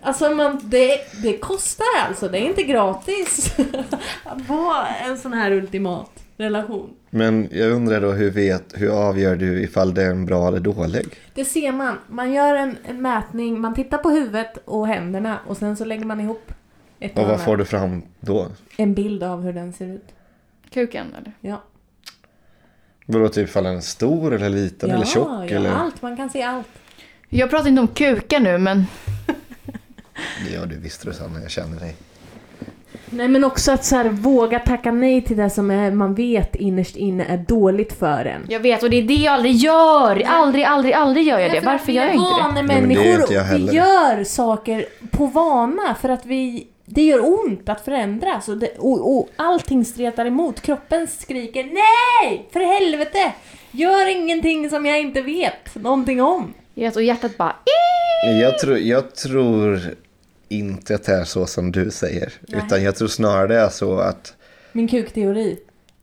Speaker 1: Alltså man, det, det kostar alltså, det är inte gratis att få en sån här ultimat relation.
Speaker 3: Men jag undrar då hur, vet, hur avgör du ifall det är en bra eller dålig?
Speaker 1: Det ser man. Man gör en, en mätning, man tittar på huvudet och händerna och sen så lägger man ihop ett
Speaker 3: Och vad
Speaker 1: annat.
Speaker 3: får du fram då?
Speaker 1: en bild av hur den ser ut.
Speaker 2: Kuken eller?
Speaker 1: Ja,
Speaker 3: Vadå typ ifall den är stor eller liten eller tjock?
Speaker 1: ja
Speaker 3: eller?
Speaker 1: allt. Man kan se allt.
Speaker 2: Jag pratar inte om kukar nu, men
Speaker 3: Ja, det visste du Sanna, jag känner dig.
Speaker 1: Nej men också att så här, våga tacka nej till det som är, man vet innerst inne är dåligt för en.
Speaker 2: jag vet och det är det jag aldrig gör. Aldrig, aldrig, aldrig gör jag det. Varför gör jag inte det?
Speaker 3: Nej, men det gör
Speaker 1: Vanemänniskor,
Speaker 3: inte jag heller.
Speaker 1: vi gör saker på vana för att vi det gör ont att förändras och, det, och, och allting stretar emot. Kroppen skriker NEJ! För helvete! Gör ingenting som jag inte vet någonting om.
Speaker 2: Vet, och hjärtat bara...
Speaker 3: Jag tror, jag tror inte att det är så som du säger.
Speaker 1: Nej.
Speaker 3: Utan jag tror snarare det är så att...
Speaker 1: Min kukteori.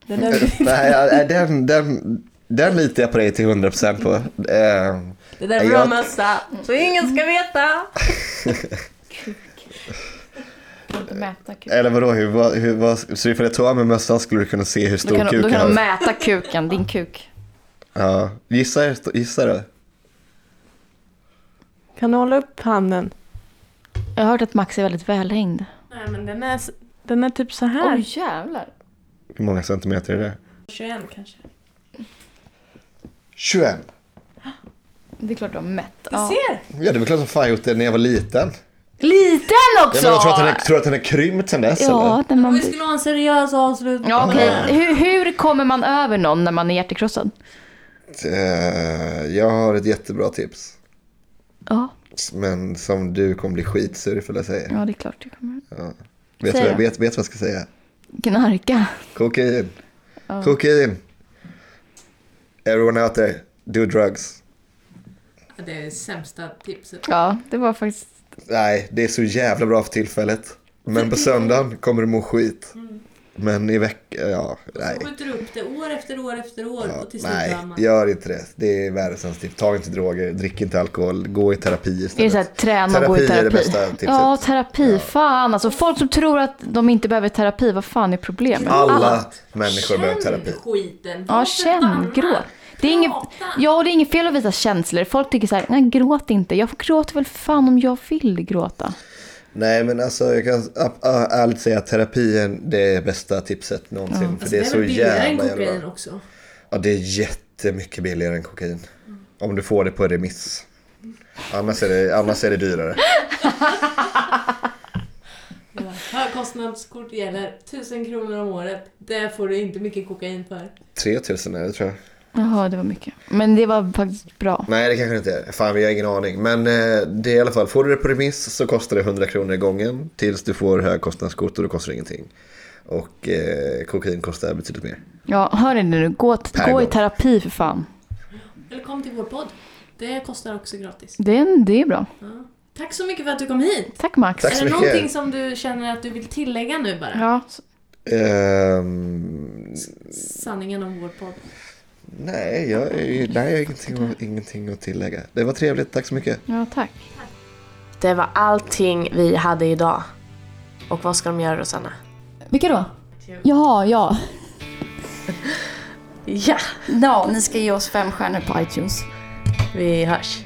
Speaker 1: Den är, <laughs>
Speaker 3: Nej, den, den, den litar jag på dig till 100% på. Eh,
Speaker 1: det där är
Speaker 3: Jag-
Speaker 1: bra mössa, så ingen ska veta.
Speaker 3: Eller vadå, hur, vad, hur, vad, så ifall jag tog av mig mössan skulle du kunna se hur stor
Speaker 2: kan, du- då
Speaker 3: kuken
Speaker 2: kan du mäta kuken, din kuk.
Speaker 3: Ja, gissa, gissa då.
Speaker 1: Kan du hålla upp handen?
Speaker 2: Jag har hört att Max är väldigt välhängd.
Speaker 1: Nej men den är, den är typ så här.
Speaker 2: Oj jävlar.
Speaker 3: Hur många centimeter är det?
Speaker 1: 21 kanske.
Speaker 3: 21.
Speaker 2: Det är klart du har mätt.
Speaker 1: Du
Speaker 2: Ja.
Speaker 1: ser!
Speaker 3: Ja, det var klart som fan jag gjort det när jag var liten.
Speaker 2: Liten
Speaker 3: Ja,
Speaker 2: också!
Speaker 3: men jag tror att den är, tror att den är krympt sen dess
Speaker 2: Ja,
Speaker 3: eller?
Speaker 2: när man...
Speaker 1: Vi skulle ha en seriös avslutning.
Speaker 2: Ja, okej. Hur, hur kommer man över någon när man är hjärtekrossad?
Speaker 3: Eh, Jag har ett jättebra tips.
Speaker 2: Ja,
Speaker 3: Men som du kommer bli skitsur för jag säger.
Speaker 2: ja det är klart. Det kommer.
Speaker 3: Vet du vad,
Speaker 2: då.
Speaker 3: vet, vet vad jag ska säga?
Speaker 2: knarka.
Speaker 3: Kokain. Kokain. Everyone out there, do drugs.
Speaker 1: Det är sämsta tipset.
Speaker 2: Ja, det var faktiskt...
Speaker 3: Nej, det är så jävla bra för tillfället. Men på söndagen kommer du må skit. Men i veckan, ja, nej.
Speaker 1: Så skjuter du upp det år efter år efter år
Speaker 3: Ja,
Speaker 1: och till slut
Speaker 3: nej,
Speaker 1: man.
Speaker 3: gör inte det. Det är tips. Ta inte droger, drick inte alkohol, gå i terapi
Speaker 2: Är det
Speaker 3: istället.
Speaker 2: så här, träna och gå i
Speaker 3: Terapi är det
Speaker 2: terapi?
Speaker 3: bästa tipset.
Speaker 2: Ja, terapi. Fan alltså. Folk som tror att de inte behöver terapi, vad fan är problemet?
Speaker 3: Alla människor behöver terapi.
Speaker 1: skiten.
Speaker 2: Ja, känn, gråt. Det är inget, ja, det är inget fel att visa känslor. Folk tycker så här, nej gråt inte. Jag gråter väl fan om jag vill gråta.
Speaker 3: Nej men alltså jag kan ärligt säga att terapin det är bästa tipset någonsin. För
Speaker 1: Alltså,
Speaker 3: det är så
Speaker 1: väl billigare än
Speaker 3: jävla jävla
Speaker 1: kokain också.
Speaker 3: Ja det är jättemycket billigare än kokain. Om du får det på remiss. Annars är det, annars är det dyrare.
Speaker 1: Ja. Högkostnadskort gäller 1000 kronor om året. Det får du inte mycket kokain för.
Speaker 3: 3000 är det tror jag.
Speaker 2: Jaha, det var mycket. Men det var faktiskt bra.
Speaker 3: Nej det kanske inte är. Fan vi har ingen aning. Men eh, det är i alla fall, får du det på remiss så kostar det 100 kronor i gången. Tills du får högkostnadskort och då kostar det ingenting. Och eh, kokain kostar betydligt mer.
Speaker 2: Ja, hör ni nu? Gå, gå i terapi för fan.
Speaker 1: Eller kom till vår podd. Det kostar också gratis.
Speaker 2: Det, är- det är bra.
Speaker 1: Ja. Tack så mycket för att du kom hit.
Speaker 2: Tack Max.
Speaker 3: Tack
Speaker 1: är det
Speaker 3: mycket.
Speaker 1: någonting som du känner att du vill tillägga nu bara?
Speaker 2: Ja,
Speaker 3: Ehm,
Speaker 1: Sanningen om vår podd.
Speaker 3: Nej, jag, nej, jag har ingenting, att- ingenting att tillägga. Det var trevligt, tack så mycket.
Speaker 2: ja tack.
Speaker 4: Det var allting vi hade idag. Och vad ska de göra Rosanna?
Speaker 2: Vilka då? Jaha, ja. <laughs>
Speaker 4: Ja,
Speaker 2: Ja, ni ska ge oss fem stjärnor på iTunes.
Speaker 4: vi hörs.